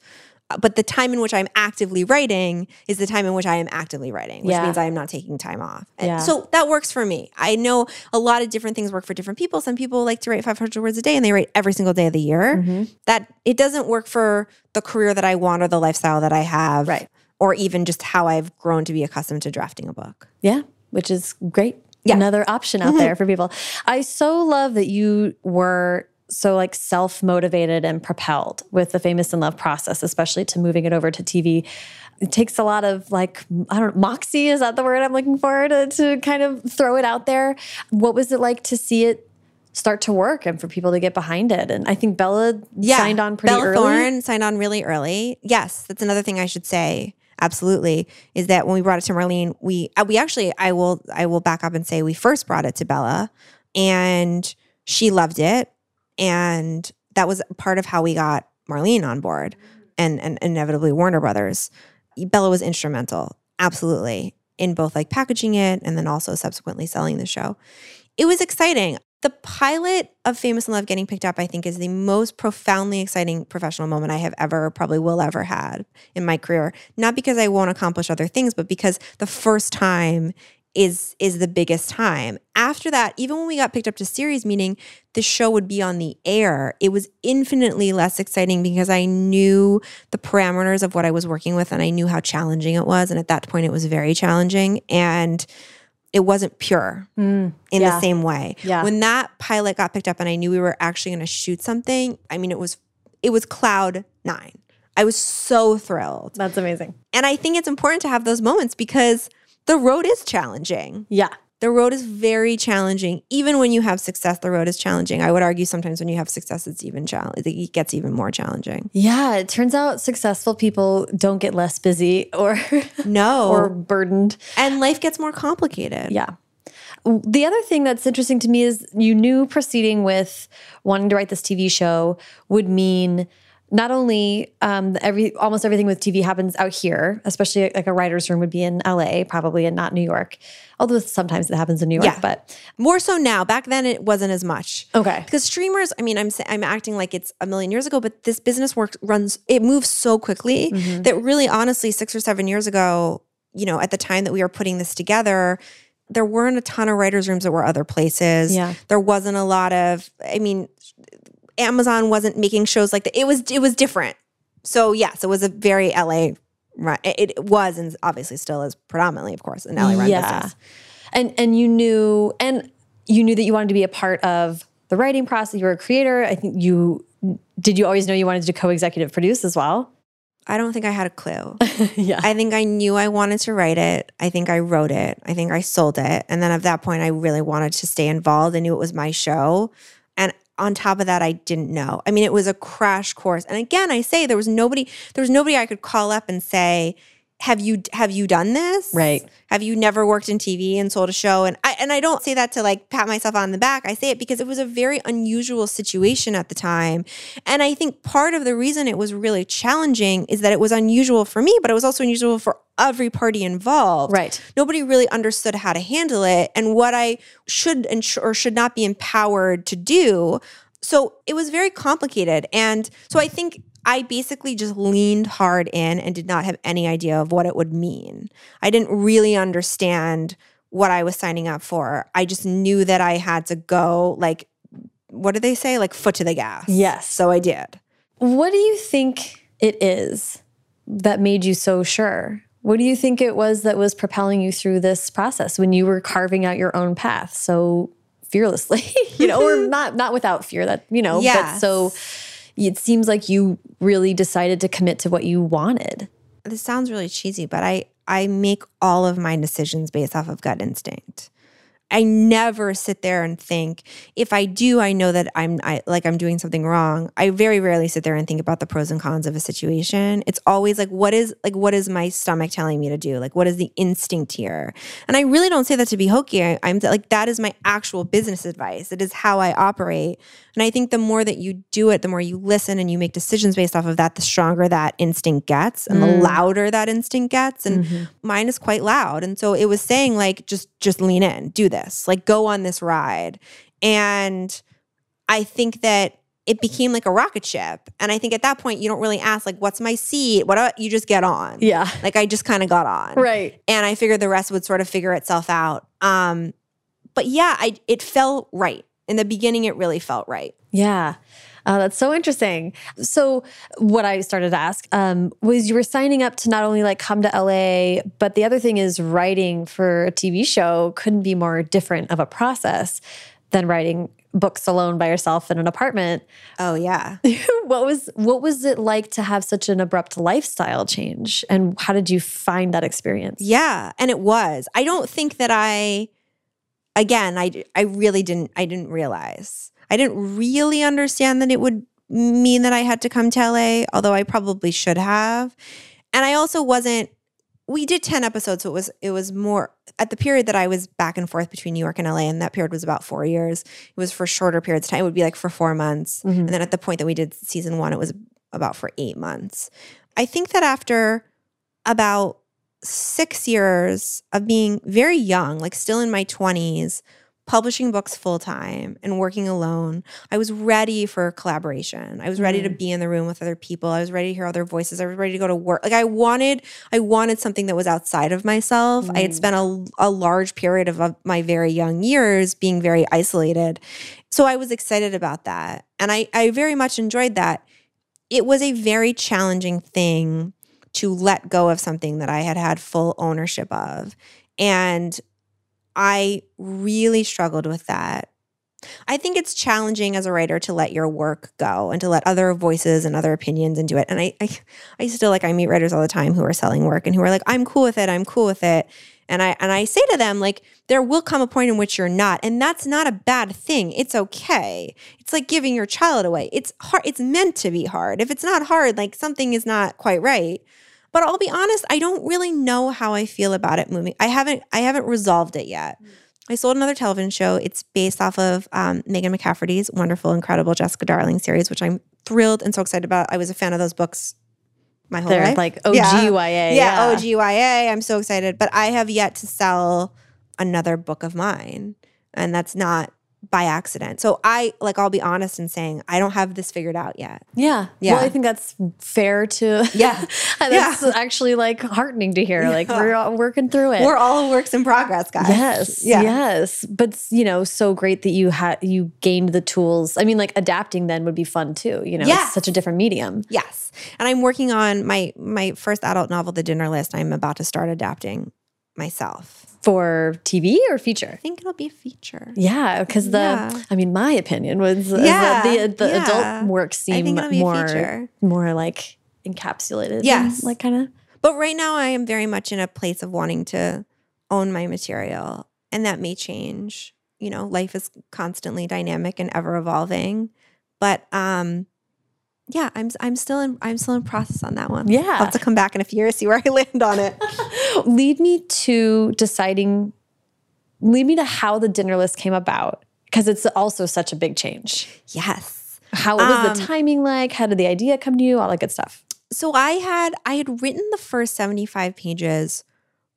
Uh, but the time in which I'm actively writing is the time in which I am actively writing, which yeah. means I am not taking time off. And yeah. so that works for me. I know a lot of different things work for different people. Some people like to write 500 words a day and they write every single day of the year. Mm -hmm. That it doesn't work for the career that I want or the lifestyle that I have. Right. Or even just how I've grown to be accustomed to drafting a book. Yeah, which is great. Yeah. another option out mm-hmm. there for people. I so love that you were so like self motivated and propelled with the famous in love process, especially to moving it over to TV. It takes a lot of like, I don't know, moxie, is that the word I'm looking for to, to kind of throw it out there? What was it like to see it start to work and for people to get behind it. And I think Bella yeah. signed on pretty Bella early. Thorne signed on really early. Yes, that's another thing I should say. Absolutely, is that when we brought it to Marlene, we uh, we actually I will I will back up and say we first brought it to Bella, and she loved it and that was part of how we got Marlene on board and, and inevitably Warner Brothers. Bella was instrumental, absolutely, in both like packaging it and then also subsequently selling the show. It was exciting. The pilot of Famous in Love getting picked up, I think, is the most profoundly exciting professional moment I have ever, probably will ever had in my career. Not because I won't accomplish other things, but because the first time is is the biggest time. After that, even when we got picked up to series, meaning the show would be on the air, it was infinitely less exciting because I knew the parameters of what I was working with and I knew how challenging it was. And at that point, it was very challenging and it wasn't pure mm, in yeah. the same way. Yeah. When that pilot got picked up and I knew we were actually going to shoot something, I mean, it was it was cloud nine. I was so thrilled. That's amazing. And I think it's important to have those moments because the road is challenging. Yeah. The road is very challenging. Even when you have success, the road is challenging. I would argue sometimes when you have success, it's even challenge. It gets even more challenging. Yeah, it turns out successful people don't get less busy or no or burdened, and life gets more complicated. Yeah. The other thing that's interesting to me is you knew proceeding with wanting to write this TV show would mean not only um, every almost everything with TV happens out here, especially like a writer's room would be in LA, probably, and not New York. Although sometimes it happens in New York, yeah. but more so now. Back then, it wasn't as much. Okay, because streamers. I mean, I'm I'm acting like it's a million years ago, but this business work runs. It moves so quickly mm -hmm. that really, honestly, six or seven years ago, you know, at the time that we were putting this together, there weren't a ton of writers' rooms that were other places. Yeah, there wasn't a lot of. I mean, Amazon wasn't making shows like that. It was it was different. So yes, it was a very LA run. It, it was and obviously still is predominantly, of course, an LA run yeah. business. And and you knew and you knew that you wanted to be a part of the writing process. You were a creator. I think you did. You always know you wanted to co-executive produce as well. I don't think I had a clue. yeah. I think I knew I wanted to write it. I think I wrote it. I think I sold it. And then at that point, I really wanted to stay involved. I knew it was my show. On top of that i didn't know. I mean it was a crash course. And again i say there was nobody there was nobody i could call up and say have you have you done this right have you never worked in tv and sold a show and i and i don't say that to like pat myself on the back i say it because it was a very unusual situation at the time and i think part of the reason it was really challenging is that it was unusual for me but it was also unusual for every party involved. Right. Nobody really understood how to handle it and what I should and sh- or should not be empowered to do. So it was very complicated. And so I think I basically just leaned hard in and did not have any idea of what it would mean. I didn't really understand what I was signing up for. I just knew that I had to go like what do they say? Like foot to the gas. Yes. So I did. What do you think it is that made you so sure? What do you think it was that was propelling you through this process when you were carving out your own path so fearlessly, you know, or mm-hmm. not not without fear that, you know, yes. but so it seems like you really decided to commit to what you wanted. This sounds really cheesy, but I I make all of my decisions based off of gut instinct. I never sit there and think. If I do, I know that I'm I, like I'm doing something wrong. I very rarely sit there and think about the pros and cons of a situation. It's always like what is like what is my stomach telling me to do? Like what is the instinct here? And I really don't say that to be hokey. I, I'm like that is my actual business advice. It is how I operate. And I think the more that you do it, the more you listen and you make decisions based off of that, the stronger that instinct gets and mm. the louder that instinct gets. And mm-hmm. mine is quite loud. And so it was saying like just just lean in, do this, like go on this ride. And I think that it became like a rocket ship. And I think at that point, you don't really ask, like, what's my seat? What you just get on. Yeah. Like I just kind of got on. Right. And I figured the rest would sort of figure itself out. Um, but yeah, I it felt right in the beginning, it really felt right. Yeah. Uh, that's so interesting. So, what I started to ask um, was you were signing up to not only like come to LA, but the other thing is writing for a TV show couldn't be more different of a process than writing books alone by yourself in an apartment. Oh yeah. what was what was it like to have such an abrupt lifestyle change and how did you find that experience? Yeah, and it was. I don't think that I again, I I really didn't I didn't realize. I didn't really understand that it would mean that I had to come to LA, although I probably should have. And I also wasn't we did 10 episodes so it was it was more at the period that I was back and forth between New York and LA and that period was about 4 years. It was for shorter periods of time. It would be like for 4 months. Mm-hmm. And then at the point that we did season 1 it was about for 8 months. I think that after about 6 years of being very young, like still in my 20s, publishing books full time and working alone, I was ready for collaboration. I was ready mm. to be in the room with other people. I was ready to hear other voices. I was ready to go to work. Like I wanted, I wanted something that was outside of myself. Mm. I had spent a, a large period of, of my very young years being very isolated. So I was excited about that. And I, I very much enjoyed that. It was a very challenging thing to let go of something that I had had full ownership of. And I really struggled with that. I think it's challenging as a writer to let your work go and to let other voices and other opinions into it. And I, I, I still like I meet writers all the time who are selling work and who are like, I'm cool with it. I'm cool with it. And I and I say to them like, there will come a point in which you're not, and that's not a bad thing. It's okay. It's like giving your child away. It's hard. It's meant to be hard. If it's not hard, like something is not quite right. But I'll be honest, I don't really know how I feel about it moving. I haven't I haven't resolved it yet. I sold another television show. It's based off of um, Megan McCafferty's wonderful, incredible Jessica Darling series, which I'm thrilled and so excited about. I was a fan of those books my whole They're life. like OGYA. Yeah, yeah, yeah, OGYA. I'm so excited. But I have yet to sell another book of mine. And that's not by accident. So I like I'll be honest in saying I don't have this figured out yet. Yeah. Yeah. Well, I think that's fair to Yeah. that's yeah. actually like heartening to hear. Like we're all working through it. We're all works in progress, guys. Yes. Yeah. Yes. But you know, so great that you had you gained the tools. I mean, like adapting then would be fun too. You know, yes. it's such a different medium. Yes. And I'm working on my my first adult novel, The Dinner List. I'm about to start adapting myself for TV or feature? I think it'll be a feature. Yeah, because the yeah. I mean, my opinion was yeah, the the yeah. adult work seem more more like encapsulated. Yes, like kind of. But right now, I am very much in a place of wanting to own my material, and that may change. You know, life is constantly dynamic and ever evolving, but um, yeah, I'm I'm still in I'm still in process on that one. Yeah, I'll have to come back in a few years see where I land on it. lead me to deciding. Lead me to how the dinner list came about because it's also such a big change. Yes. How was um, the timing like? How did the idea come to you? All that good stuff. So I had I had written the first 75 pages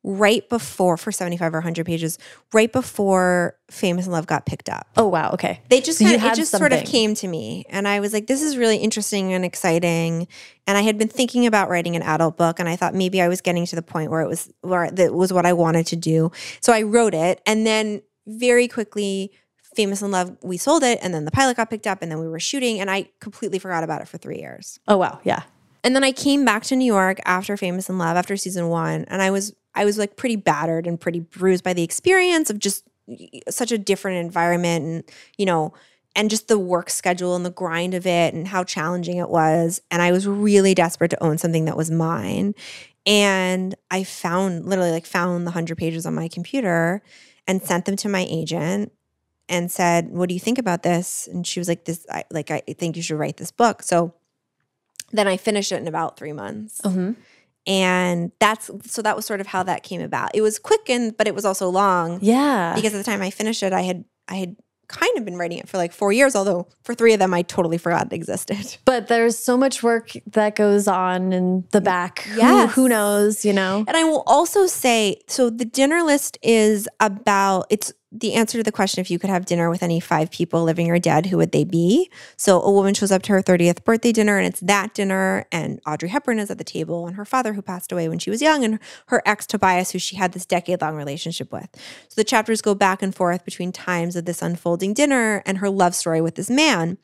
right before for 75 or 100 pages right before famous in love got picked up. Oh wow okay. They just so kind of it just something. sort of came to me and i was like this is really interesting and exciting and i had been thinking about writing an adult book and i thought maybe i was getting to the point where it was where that was what i wanted to do. So i wrote it and then very quickly famous in love we sold it and then the pilot got picked up and then we were shooting and i completely forgot about it for three years. Oh wow yeah. And then I came back to New York after Famous in Love, after season one, and I was I was like pretty battered and pretty bruised by the experience of just such a different environment and, you know, and just the work schedule and the grind of it and how challenging it was. And I was really desperate to own something that was mine. And I found literally like found the 100 pages on my computer and sent them to my agent and said, "What do you think about this?" And she was like, "This, I, like, I think you should write this book." So then I finished it in about three months. Mm-hmm and that's so that was sort of how that came about. It was quick and but it was also long. Yeah. Because at the time i finished it i had i had kind of been writing it for like four years although for three of them i totally forgot it existed. But there's so much work that goes on in the back. Yeah who, who knows you know? And i will also say so the dinner list is about it's the answer to the question if you could have dinner with any five people living or dead, who would they be? So a woman shows up to her 30th birthday dinner and it's that dinner, and Audrey Hepburn is at the table, and her father, who passed away when she was young, and her ex Tobias, who she had this decade long relationship with. So the chapters go back and forth between times of this unfolding dinner and her love story with this man.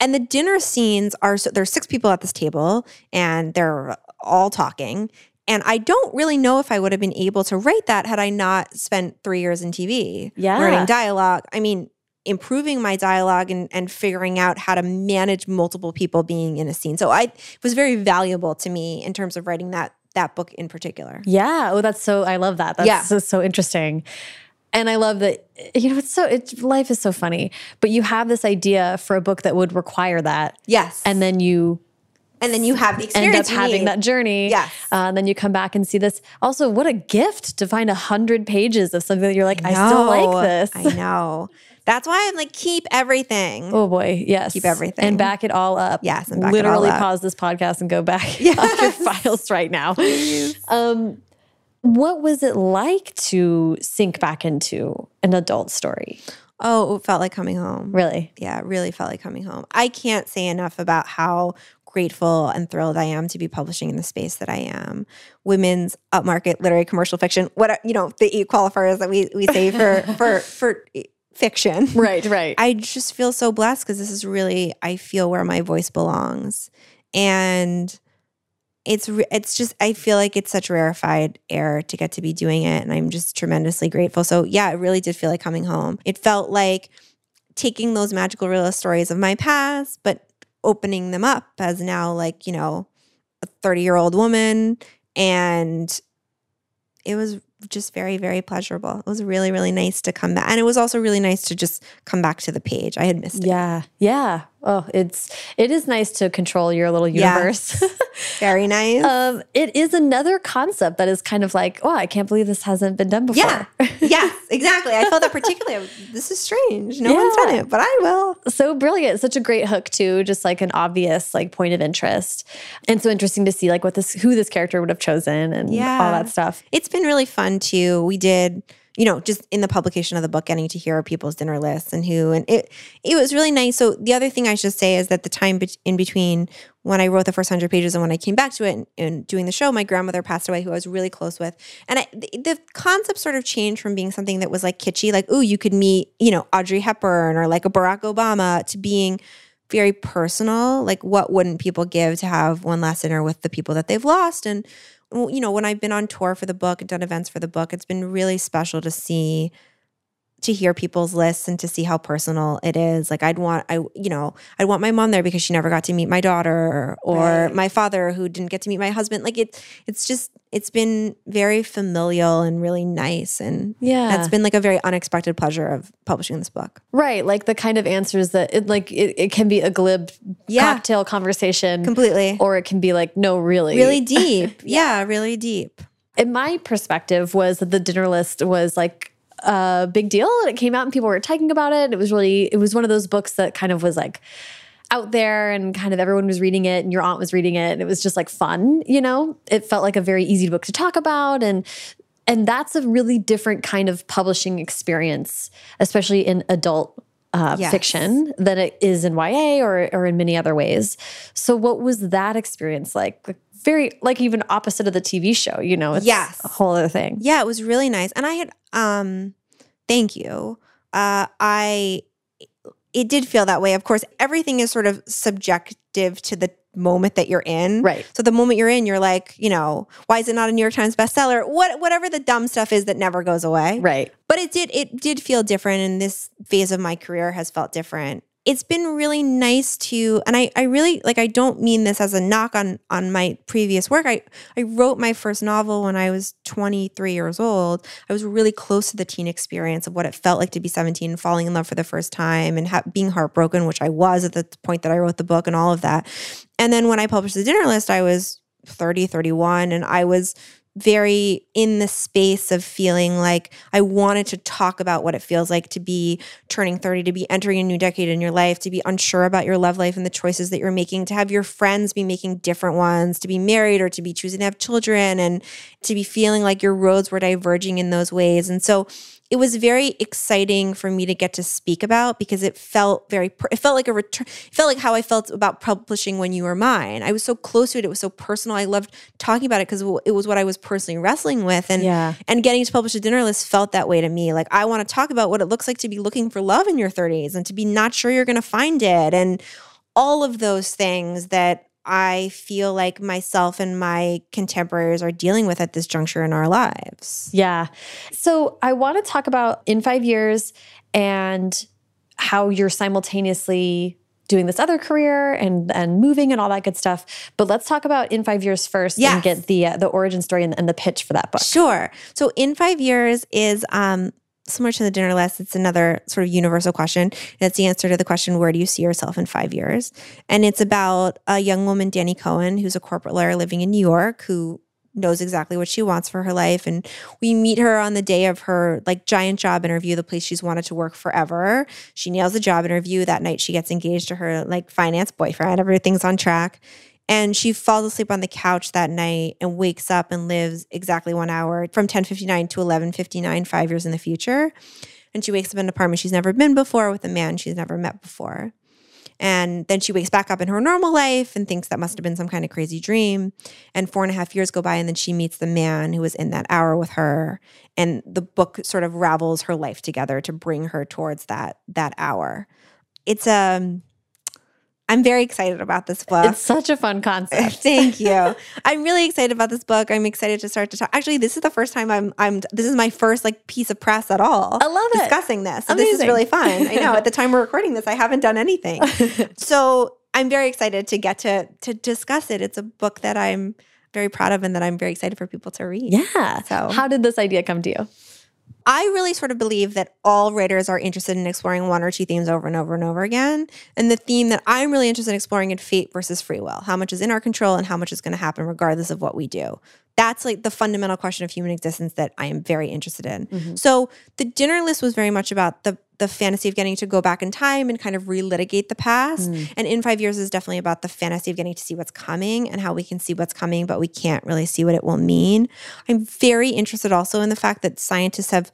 And the dinner scenes are so there's six people at this table and they're all talking. And I don't really know if I would have been able to write that had I not spent three years in TV Yeah. learning dialogue. I mean, improving my dialogue and, and figuring out how to manage multiple people being in a scene. So I it was very valuable to me in terms of writing that that book in particular. Yeah. Oh, that's so. I love that. That's Yeah. so, so interesting. And I love that. You know, it's so. It's life is so funny. But you have this idea for a book that would require that, Yes. and then you and then you have the experience end up having need. that journey. Yes. Uh, and then you come back and see this. Also, what a gift to find a hundred pages of something that you're like, I, still like this. I know. That's why I'm like, keep everything. Oh boy, yes. Keep everything. and back it all up. Yes, and back it all literally pause this podcast and go back off your files right now. Um, what was it like to sink back into an adult story? Oh, it felt like coming home. Really? Yeah, it really felt like coming home. I can't say enough about how grateful and thrilled I am to be publishing in the space that I am. Women's upmarket literary commercial fiction. What are, you know, the eight qualifiers that we we say for for for fiction. Right, right. I just feel so blessed because this is really I feel where my voice belongs, and it's it's just I feel like it's such rarefied air to get to be doing it, and I'm just tremendously grateful. So yeah, it really did feel like coming home. It felt like taking those magical realist stories of my past, but opening them up as now like you know a 30 year old woman. And it was just very very pleasurable. It was really really nice to come back and it was also really nice to just come back to the page. I had missed it. Yeah, yeah. Oh, it's it is nice to control your little Yeah. universe. very nice. Um, it is another concept that is kind of like, oh, I can't believe this hasn't been done before. yeah yes exactly. I felt that particularly this is strange. No one's done it but i will. So brilliant. Such a great hook too just like an obvious like point of interest. And so interesting to see like what this who this character would have chosen and all that stuff. It's been really fun too. We did, you know, just in the publication of the book, getting to hear people's dinner lists and who, and it it was really nice. So the other thing I should say is that the time in between when I wrote the first hundred pages and when I came back to it and, and doing the show, my grandmother passed away, who I was really close with, and I, the, the concept sort of changed from being something that was like kitschy, like oh, you could meet, you know, Audrey Hepburn or like a Barack Obama, to being very personal. Like, what wouldn't people give to have one last dinner with the people that they've lost? And you know, when I've been on tour for the book and done events for the book, it's been really special to see to hear people's lists and to see how personal it is. Like I'd want I you know, I'd want my mom there because she never got to meet my daughter or Right. my father who didn't get to meet my husband. Like it it's just it's been very familial and really nice and Yeah. that's been like a very unexpected pleasure of publishing this book. right like the kind of answers that it like it, it can be a glib Yeah. cocktail conversation Completely. or it can be like no really really deep. yeah, really deep. in my perspective was that the dinner list was like a big deal and it came out and people were talking about it. It was really it was one of those books that kind of was like out there and kind of everyone was reading it and your aunt was reading it and it was just like fun, you know? It felt like a very easy book to talk about and and that's a really different kind of publishing experience, especially in adult uh, Yes. fiction than it is in YA or or in many other ways. So what was that experience like? Very like even opposite of the TV show, you know, it's Yes. a whole other thing. Yeah, it was really nice. And I had um thank you. Uh I it did feel that way. Of course, everything is sort of subjective to the moment that you're in. Right. So the moment you're in, you're like, you know, why is it not a New York Times bestseller? What whatever the dumb stuff is that never goes away. Right. But it did it did feel different and this phase of my career has felt different. It's been really nice to and I I really like I don't mean this as a knock on on my previous work. I I wrote my first novel when I was 23 years old. I was really close to the teen experience of what it felt like to be 17 and falling in love for the first time and ha- being heartbroken, which I was at the point that I wrote the book and all of that. And then when I published the dinner list, I was 30, 31 and I was very in the space of feeling like I wanted to talk about what it feels like to be turning 30, to be entering a new decade in your life, to be unsure about your love life and the choices that you're making, to have your friends be making different ones, to be married or to be choosing to have children, and to be feeling like your roads were diverging in those ways. And so it was very exciting for me to get to speak about because it felt very it felt like a return it felt like how I felt about publishing when you were mine. I was so close to it. It was so personal. I loved talking about it because it was what I was personally wrestling with and Yeah. and getting to publish a dinner list felt that way to me. Like I want to talk about what it looks like to be looking for love in your 30s and to be not sure you're going to find it and all of those things that I feel like myself and my contemporaries are dealing with at this juncture in our lives. Yeah. So I want to talk about in five years and how you're simultaneously doing this other career and and moving and all that good stuff. But let's talk about in five years first yes. and get the uh, the origin story and, and, the pitch for that book. Sure. So in five years is um, similar to the dinner list, it's another sort of universal question. It's the answer to the question, where do you see yourself in five years? And it's about a young woman, Dannie Kohan, who's a corporate lawyer living in New York, who knows exactly what she wants for her life. And we meet her on the day of her like giant job interview, the place she's wanted to work forever. She nails the job interview. That night she gets engaged to her like finance boyfriend. Everything's on track. And she falls asleep on the couch that night and wakes up and lives exactly one hour from 1059 to 1159, five years in the future. And she wakes up in an apartment she's never been before with a man she's never met before. And then she wakes back up in her normal life and thinks that must have been some kind of crazy dream. And four and a half years go by, and then she meets the man who was in that hour with her. And the book sort of ravels her life together to bring her towards that that hour. It's a um, I'm very excited about this book. It's such a fun concept. Thank you. I'm really excited about this book. I'm excited to start to talk. Actually, this is the first time I'm I'm this is my first like piece of press at all. I love it. Discussing this. So this is really fun. I know at the time we're recording this, I haven't done anything. so I'm very excited to get to to discuss it. It's a book that I'm very proud of and that I'm very excited for people to read. Yeah. So how did this idea come to you? I really sort of believe that all writers are interested in exploring one or two themes over and over and over again. And the theme that I'm really interested in exploring is fate versus free will. How much is in our control and how much is going to happen regardless of what we do that's like the fundamental question of human existence that I am very interested in. Mm-hmm. So the dinner list was very much about the the fantasy of getting to go back in time and kind of relitigate the past. Mm. And in five years is definitely about the fantasy of getting to see what's coming and how we can see what's coming, but we can't really see what it will mean. I'm very interested also in the fact that scientists have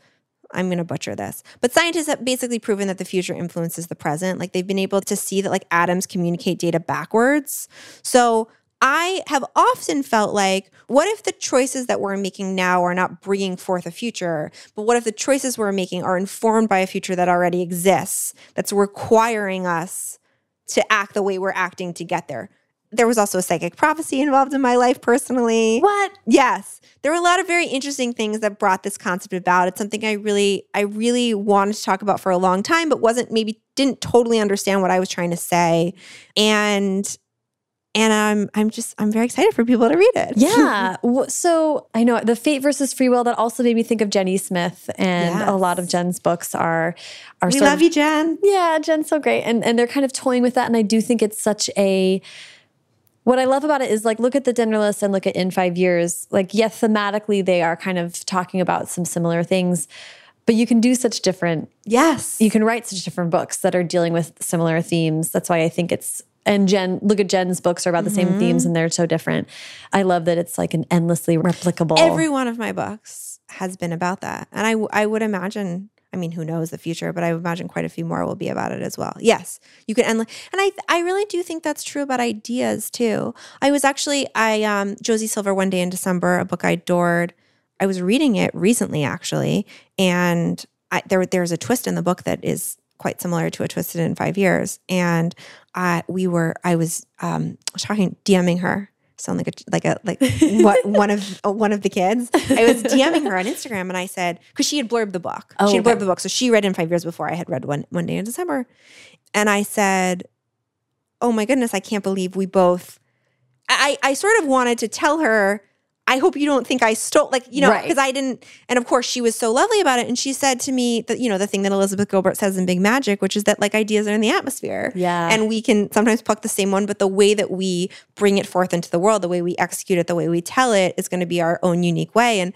I'm going to butcher this. But scientists have basically proven that the future influences the present. Like they've been able to see that like atoms communicate data backwards. So I have often felt like, what if the choices that we're making now are not bringing forth a future, but what if the choices we're making are informed by a future that already exists, that's requiring us to act the way we're acting to get there? There was also a psychic prophecy involved in my life personally. What? Yes. There were a lot of very interesting things that brought this concept about. It's something I really I really wanted to talk about for a long time but wasn't maybe didn't totally understand what I was trying to say. And and I'm I'm just I'm very excited for people to read it. Yeah. so I know the fate versus free will that also made me think of Jenny Smith, and yes. a lot of Jen's books are are. We love of, you, Jen. Yeah, Jen's so great, and and they're kind of toying with that, and I do think it's such a. What I love about it is like look at the dinner list and look at in five years. Like, yes, thematically they are kind of talking about some similar things, but you can do such different. Yes, you can write such different books that are dealing with similar themes. That's why I think it's and Jen, look at Jen's books are about the mm -hmm. same mm-hmm. themes and they're so different. I love that it's like an endlessly replicable. Every one of my books has been about that. And I, I would imagine, I mean, who knows the future, but I imagine quite a few more will be about it as well. Yes, you can endless. And I, I really do think that's true about ideas too. I was actually, I, um, Josie Silver, one day in December, a book I adored. I was reading it recently actually. And I, there, there's a twist in the book that is quite similar to a twisted in five years. And I, we were, I was, um, talking, DMing her. Sound like a like a like what one of uh, one of the kids. I was DMing her on Instagram, and I said because she had blurbed the book. Oh, she had blurbed the book, so she read in five years before I had read one one day in December. And I said, "Oh my goodness, I can't believe we both." I I sort of wanted to tell her I hope you don't think I stole, like, you know, because right. I didn't. And of course, she was so lovely about it. And she said to me that, you know, the thing that Elizabeth Gilbert says in Big Magic, which is that like ideas are in the atmosphere. Yeah. And we can sometimes pluck the same one, but the way that we bring it forth into the world, the way we execute it, the way we tell it is going to be our own unique way. And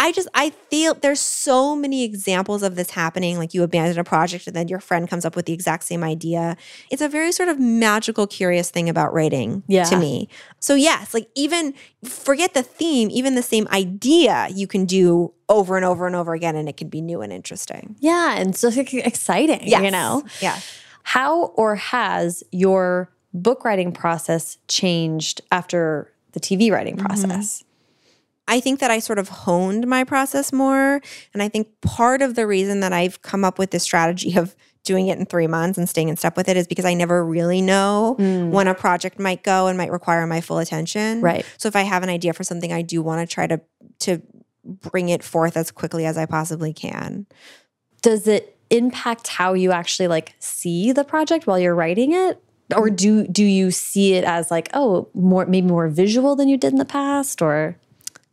I just I feel there's so many examples of this happening. Like you abandon a project and then your friend comes up with the exact same idea. It's a very sort of magical, curious thing about writing yeah. to me. So yes, like even forget the theme, even the same idea you can do over and over and over again, and it can be new and interesting. Yeah, and so exciting. Yes. You know. Yeah. How or has your book writing process changed after the TV writing mm-hmm. process? Mm -hmm. I think that I sort of honed my process more. And I think part of the reason that I've come up with this strategy of doing it in three months and staying in step with it is because I never really know mm. when a project might go and might require my full attention. Right. So if I have an idea for something, I do want to try to to bring it forth as quickly as I possibly can. Does it impact how you actually like see the project while you're writing it? Or do do you see it as like, oh, more maybe more visual than you did in the past or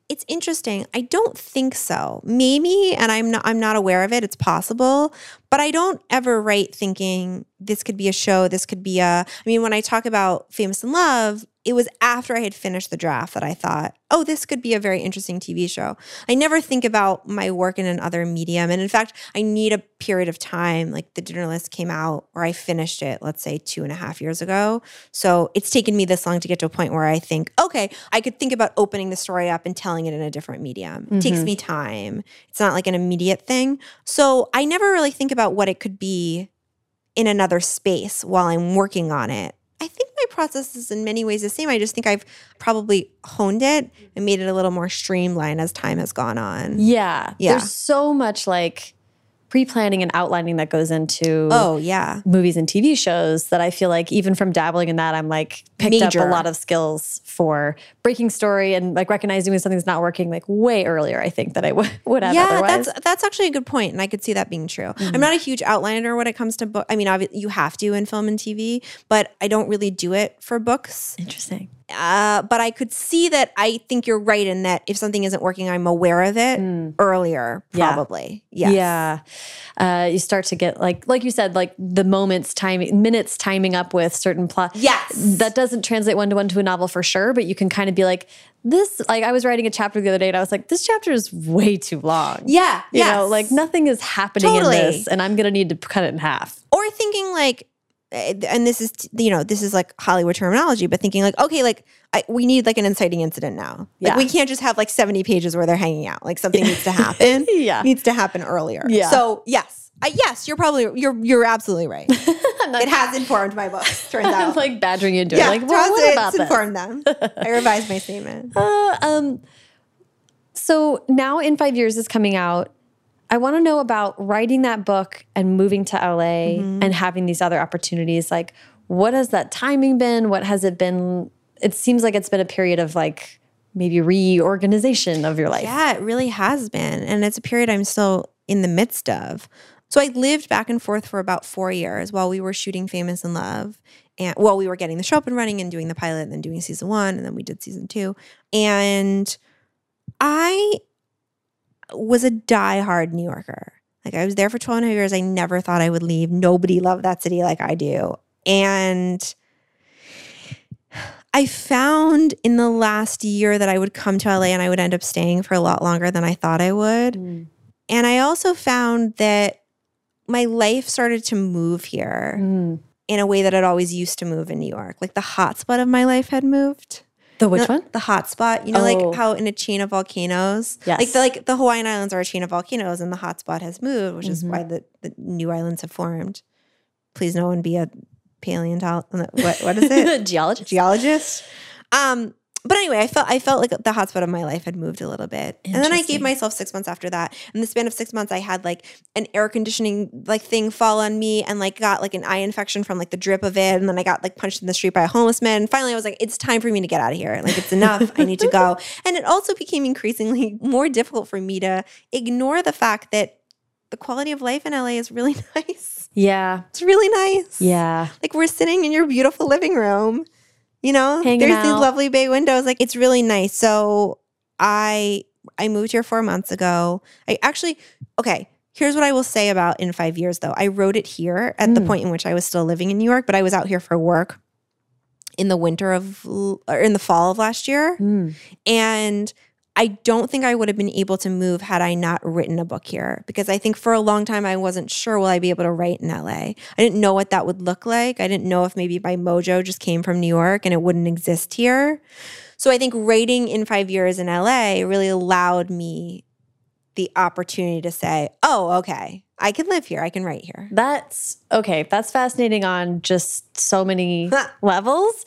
it's interesting. I don't think so. Maybe, and I'm not I'm not aware of it. It's possible, but I don't ever write thinking this could be a show, this could be a I mean, when I talk about Famous in Love, it was after I had finished the draft that I thought, oh, this could be a very interesting TV show. I never think about my work in another medium. And in fact, I need a period of time. Like the dinner list came out or I finished it, let's say two and a half years ago. So it's taken me this long to get to a point where I think, okay, I could think about opening the story up and telling it in a different medium. Mm-hmm. It takes mm-hmm. me time. It's not like an immediate thing. So I never really think about what it could be in another space while I'm working on it. Process is in many ways the same. I just think I've probably honed it and made it a little more streamlined as time has gone on. Yeah. Yeah. There's so much like pre-planning and outlining that goes into oh yeah movies and TV shows that I feel like even from dabbling in that I'm like picked Major. up a lot of skills for breaking story and like recognizing when something's not working like way earlier I think that I would have yeah otherwise. that's that's actually a good point and I could see that being true. Mm -hmm. I'm not a huge outliner when it comes to book I mean you have to in film and TV but I don't really do it for books. Interesting. Uh, but I could see that I think you're right in that if something isn't working, I'm aware of it mm. earlier, probably. Yeah. Yes. Yeah. Uh, you start to get like, like you said, like the moments timing, minutes timing up with certain plot. Yes. That doesn't translate one to one to a novel for sure, but you can kind of be like, this, like I was writing a chapter the other day and I was like, this chapter is way too long. Yeah. You yes. know, like nothing is happening totally. in this and I'm going to need to cut it in half. Or thinking like, and this is you know this is like hollywood terminology but thinking like okay like I, we need like an inciting incident now. Like yeah. we can't just have like 70 pages where they're hanging out. Like something needs to happen. Yeah. Needs to happen earlier. Yeah. So yes. Uh, yes you're probably you're you're absolutely right. It has informed my book turns out. I'm like badgering you into yeah, it like well, what about it's informed them. I revised my statement. Uh, um so now in five years is coming out I want to know about writing that book and moving to LA mm -hmm. and having these other opportunities. Like, what has that timing been? What has it been? It seems like it's been a period of like maybe reorganization of your life. Yeah, it really has been. And it's a period I'm still in the midst of. So I lived back and forth for about four years while we were shooting Famous in Love. And while we were getting the show up and running and doing the pilot and then doing season one, and then we did season two. And I was a die-hard New Yorker. Like I was there for 12 years. I never thought I would leave. Nobody loved that city like I do. And I found in the last year that I would come to LA and I would end up staying for a lot longer than I thought I would. Mm. And I also found that my life started to move here mm. in a way that it always used to move in New York. Like the hotspot of my life had moved. The which one? The hot spot. You know, oh. like how in a chain of volcanoes, yes. like the, like the Hawaiian Islands are a chain of volcanoes, and the hot spot has moved, which mm -hmm. is why mm-hmm. the, the new islands have formed. Please, no one be a paleontologist. What what is it? Geologist. Geologist. Um, but anyway, I felt I felt like the hotspot of my life had moved a little bit, and then I gave myself six months after that. In the span of six months, I had like an air conditioning like thing fall on me, and like got like an eye infection from like the drip of it, and then I got like punched in the street by a homeless man. And finally, I was like, it's time for me to get out of here. Like it's enough. I need to go. And it also became increasingly more difficult for me to ignore the fact that the quality of life in LA is really nice. Yeah, it's really nice. Yeah, like we're sitting in your beautiful living room you know, Hanging there's out. these lovely bay windows. Like it's really nice. So I I moved here four months ago. I actually okay. Here's what I will say about in five years though. I wrote it here at mm. the point in which I was still living in New York, but I was out here for work in the winter of or in the fall of last year. Mm. And I don't think I would have been able to move had I not written a book here because I think for a long time I wasn't sure will I be able to write in LA. I didn't know what that would look like. I didn't know if maybe my mojo just came from New York and it wouldn't exist here. So I think writing in 5 years in LA really allowed me the opportunity to say, "Oh, okay. I can live here. I can write here." That's okay. That's fascinating on just so many levels.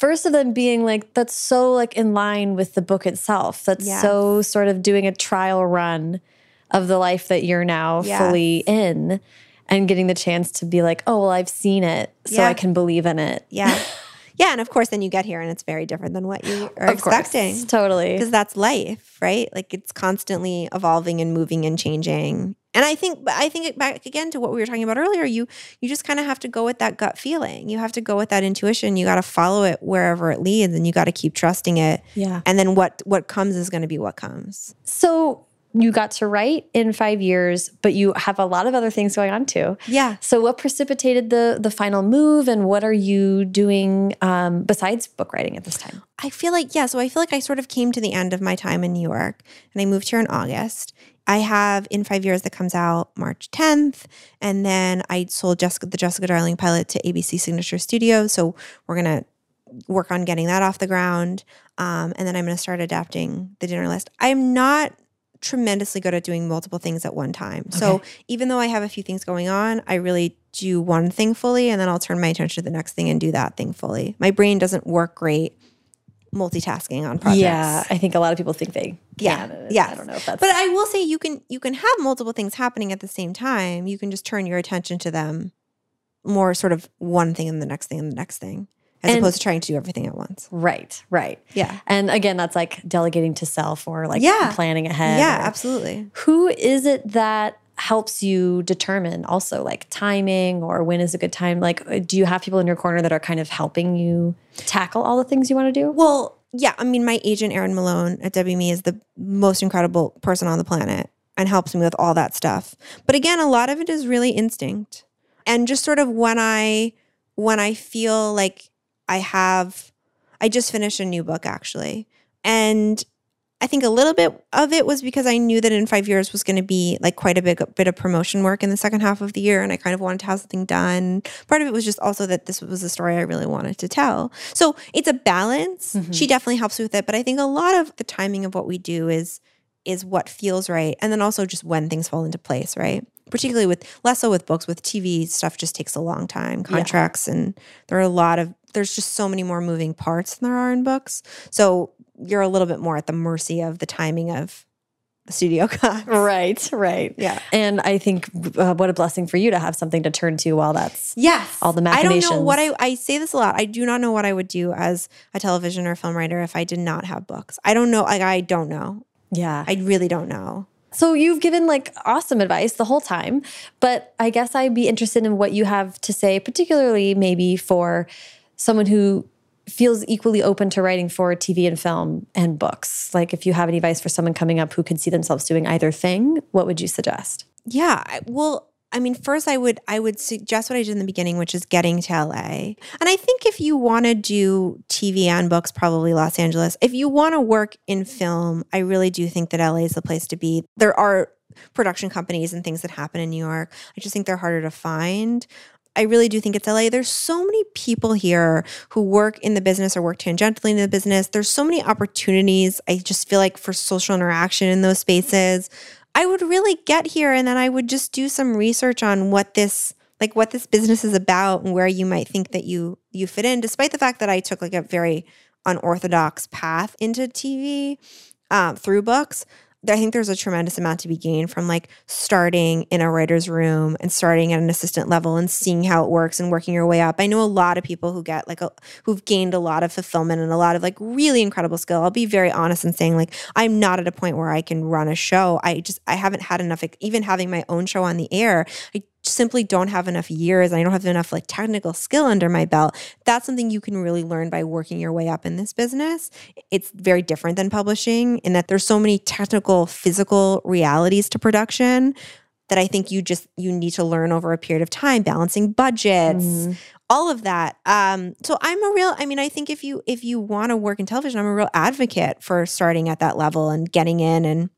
First of them being like, that's so like in line with the book itself. That's yes. so sort of doing a trial run of the life that you're now yes. fully in. And getting the chance to be like, oh, well, I've seen it, so Yeah. I can believe in it. Yeah. Yeah. And of course, then you get here and it's very different than what you are Of course. expecting. Totally. Because that's life, right? Like it's constantly evolving and moving and changing. And I think, I think back again to what we were talking about earlier. You you just kind of have to go with that gut feeling. You have to go with that intuition. You got to follow it wherever it leads, and you got to keep trusting it. Yeah. And then what what comes is going to be what comes. So you got to write in five years, but you have a lot of other things going on too. Yeah. So what precipitated the the final move, and what are you doing um, besides book writing at this time? I feel like, yeah, so I feel like I sort of came to the end of my time in New York and I moved here in August. I have in five years that comes out March 10th. And then I sold Jessica, the Jessica Darling pilot to ABC Signature Studios. So we're going to work on getting that off the ground. Um, and then I'm going to start adapting the dinner list. I'm not tremendously good at doing multiple things at one time. So even though I have a few things going on, I really do one thing fully and then I'll turn my attention to the next thing and do that thing fully. My brain doesn't work great multitasking on projects. Yeah, I think a lot of people think they Yeah. Yes. I don't know if that's But I will say you can you can have multiple things happening at the same time. You can just turn your attention to them more sort of one thing and the next thing and the next thing as And- opposed to trying to do everything at once. right, right. Yeah. And again, that's like delegating to self or like Yeah. planning ahead. Yeah, absolutely. Who is it that helps you determine also like timing or when is a good time? Like, uh, do you have people in your corner that are kind of helping you tackle all the things you want to do? Well, yeah, I mean, my agent Erin Malone at WME is the most incredible person on the planet and helps me with all that stuff. But again, a lot of it is really instinct. And just sort of when I when I feel like I have I just finished a new book actually. And I think a little bit of it was because I knew that in five years was going to be like quite a big bit of promotion work in the second half of the year, and I kind of wanted to have something done. Part of it was just also that this was a story I really wanted to tell. So it's a balance. Mm-hmm. She definitely helps with it, but I think a lot of the timing of what we do is is what feels right, and then also just when things fall into place, right? Particularly with less so with books, with TV stuff just takes a long time. Contracts and there are a lot of there's just so many more moving parts than there are in books. So you're a little bit more at the mercy of the timing of the studio gods. Right, right. Yeah. And I think uh, what a blessing for you to have something to turn to while that's Yes. All the I don't know what I. I say this a lot. I do not know what I would do as a television or film writer if I did not have books. I don't know. Like, I don't know. yeah. I really don't know. So you've given like awesome advice the whole time, but I guess I'd be interested in what you have to say, particularly maybe for someone who feels equally open to writing for TV and film and books. Like if you have any advice for someone coming up who could see themselves doing either thing, what would you suggest? Yeah. Well, I mean, first I would I would suggest what I did in the beginning, which is getting to LA. And I think if you want to do TV and books, probably Los Angeles. If you want to work in film, I really do think that LA is the place to be. There are production companies and things that happen in New York. I just think they're harder to find. I really do think it's LA. There's so many people here who work in the business or work tangentially in the business. There's so many opportunities. I just feel like for social interaction in those spaces, I would really get here and then I would just do some research on what this like what this business is about and where you might think that you you fit in despite the fact that I took like a very unorthodox path into TV um, through books. I think there's a tremendous amount to be gained from like starting in a writer's room and starting at an assistant level and seeing how it works and working your way up. I know a lot of people who get like a who've gained a lot of fulfillment and a lot of like really incredible skill. I'll be very honest in saying like I'm not at a point where I can run a show. I just I haven't had enough even having my own show on the air. I simply don't have enough years. I don't have enough like technical skill under my belt. That's something you can really learn by working your way up in this business. It's very different than publishing in that there's so many technical, physical realities to production that I think you just you need to learn over a period of time, balancing budgets, all of that. Um, so I'm a real. I mean, I think if you if you want to work in television, I'm a real advocate for starting at that level and getting in and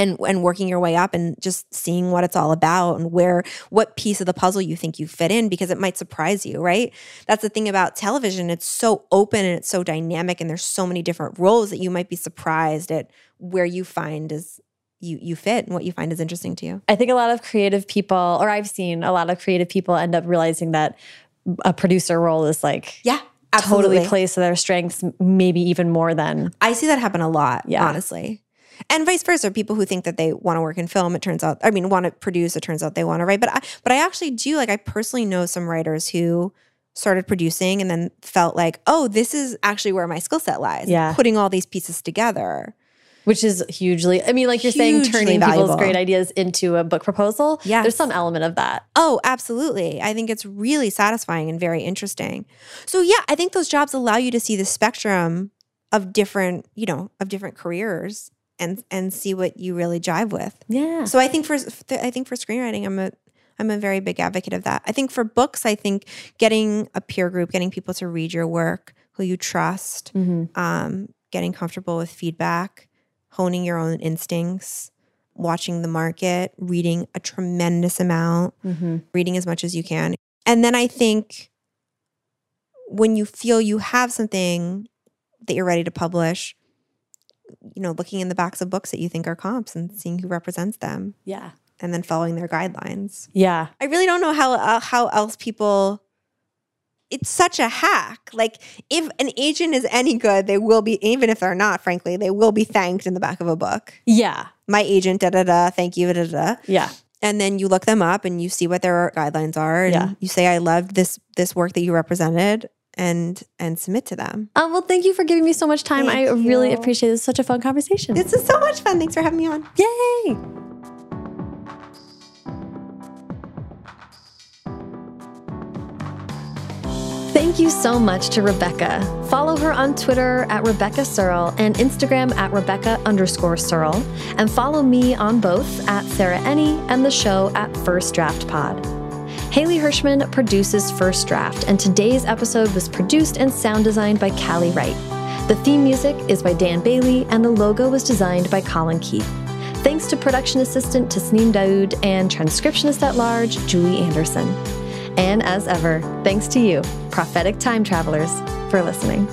and and working your way up and just seeing what it's all about and where what piece of the puzzle you think you fit in because it might surprise you right? That's the thing about television. It's so open and it's so dynamic and there's so many different roles that you might be surprised at where you find is you you fit and what you find is interesting to you. I think a lot of creative people, or I've seen a lot of creative people end up realizing that a producer role is like yeah totally plays to their strengths, maybe even more than i see that happen a lot Yeah. honestly and vice versa. People who think that they want to work in film, it turns out, I mean, want to produce, it turns out they want to write. But I, but I actually do like. I personally know some writers who started producing and then felt like, oh, this is actually where my skill set lies. Yeah, putting all these pieces together. Which is hugely, I mean, like you're hugely saying, turning valuable. people's great ideas into a book proposal. Yeah. There's some element of that. Oh, absolutely. I think it's really satisfying and very interesting. So, yeah, I think those jobs allow you to see the spectrum of different, you know, of different careers and and see what you really jive with. Yeah. So I think for I think for screenwriting, I'm a I'm a very big advocate of that. I think for books, I think getting a peer group, getting people to read your work who you trust, mm-hmm. um, getting comfortable with feedback, honing your own instincts, watching the market, reading a tremendous amount, mm-hmm. reading as much as you can. And then I think when you feel you have something that you're ready to publish, you know, looking in the backs of books that you think are comps and seeing who represents them. Yeah. And then following their guidelines. Yeah. I really don't know how uh, how else people it's such a hack. Like if an agent is any good, they will be even if they're not, frankly, they will be thanked in the back of a book. Yeah. My agent da da da, thank you da da da. Yeah. And then you look them up and you see what their guidelines are and yeah. you say I loved this this work that you represented and and submit to them. Um, well, thank you for giving me so much time. Thank I you. really appreciate it. It's such a fun conversation. This is so much fun. Thanks for having me on. Yay! Thank you so much to Rebecca. Follow her on Twitter at Rebecca Serle and Instagram at Rebecca underscore Serle. And follow me on both at Sarah Enni and the show at First Draft Pod. Haley Hirschman produces First Draft, and today's episode was produced and sound designed by Callie Wright. The theme music is by Dan Bailey, and the logo was designed by Colin Keith. Thanks to production assistant Tasneem Daoud and transcriptionist at large Julie Anderson. And as ever, thanks to you, prophetic time travelers, for listening.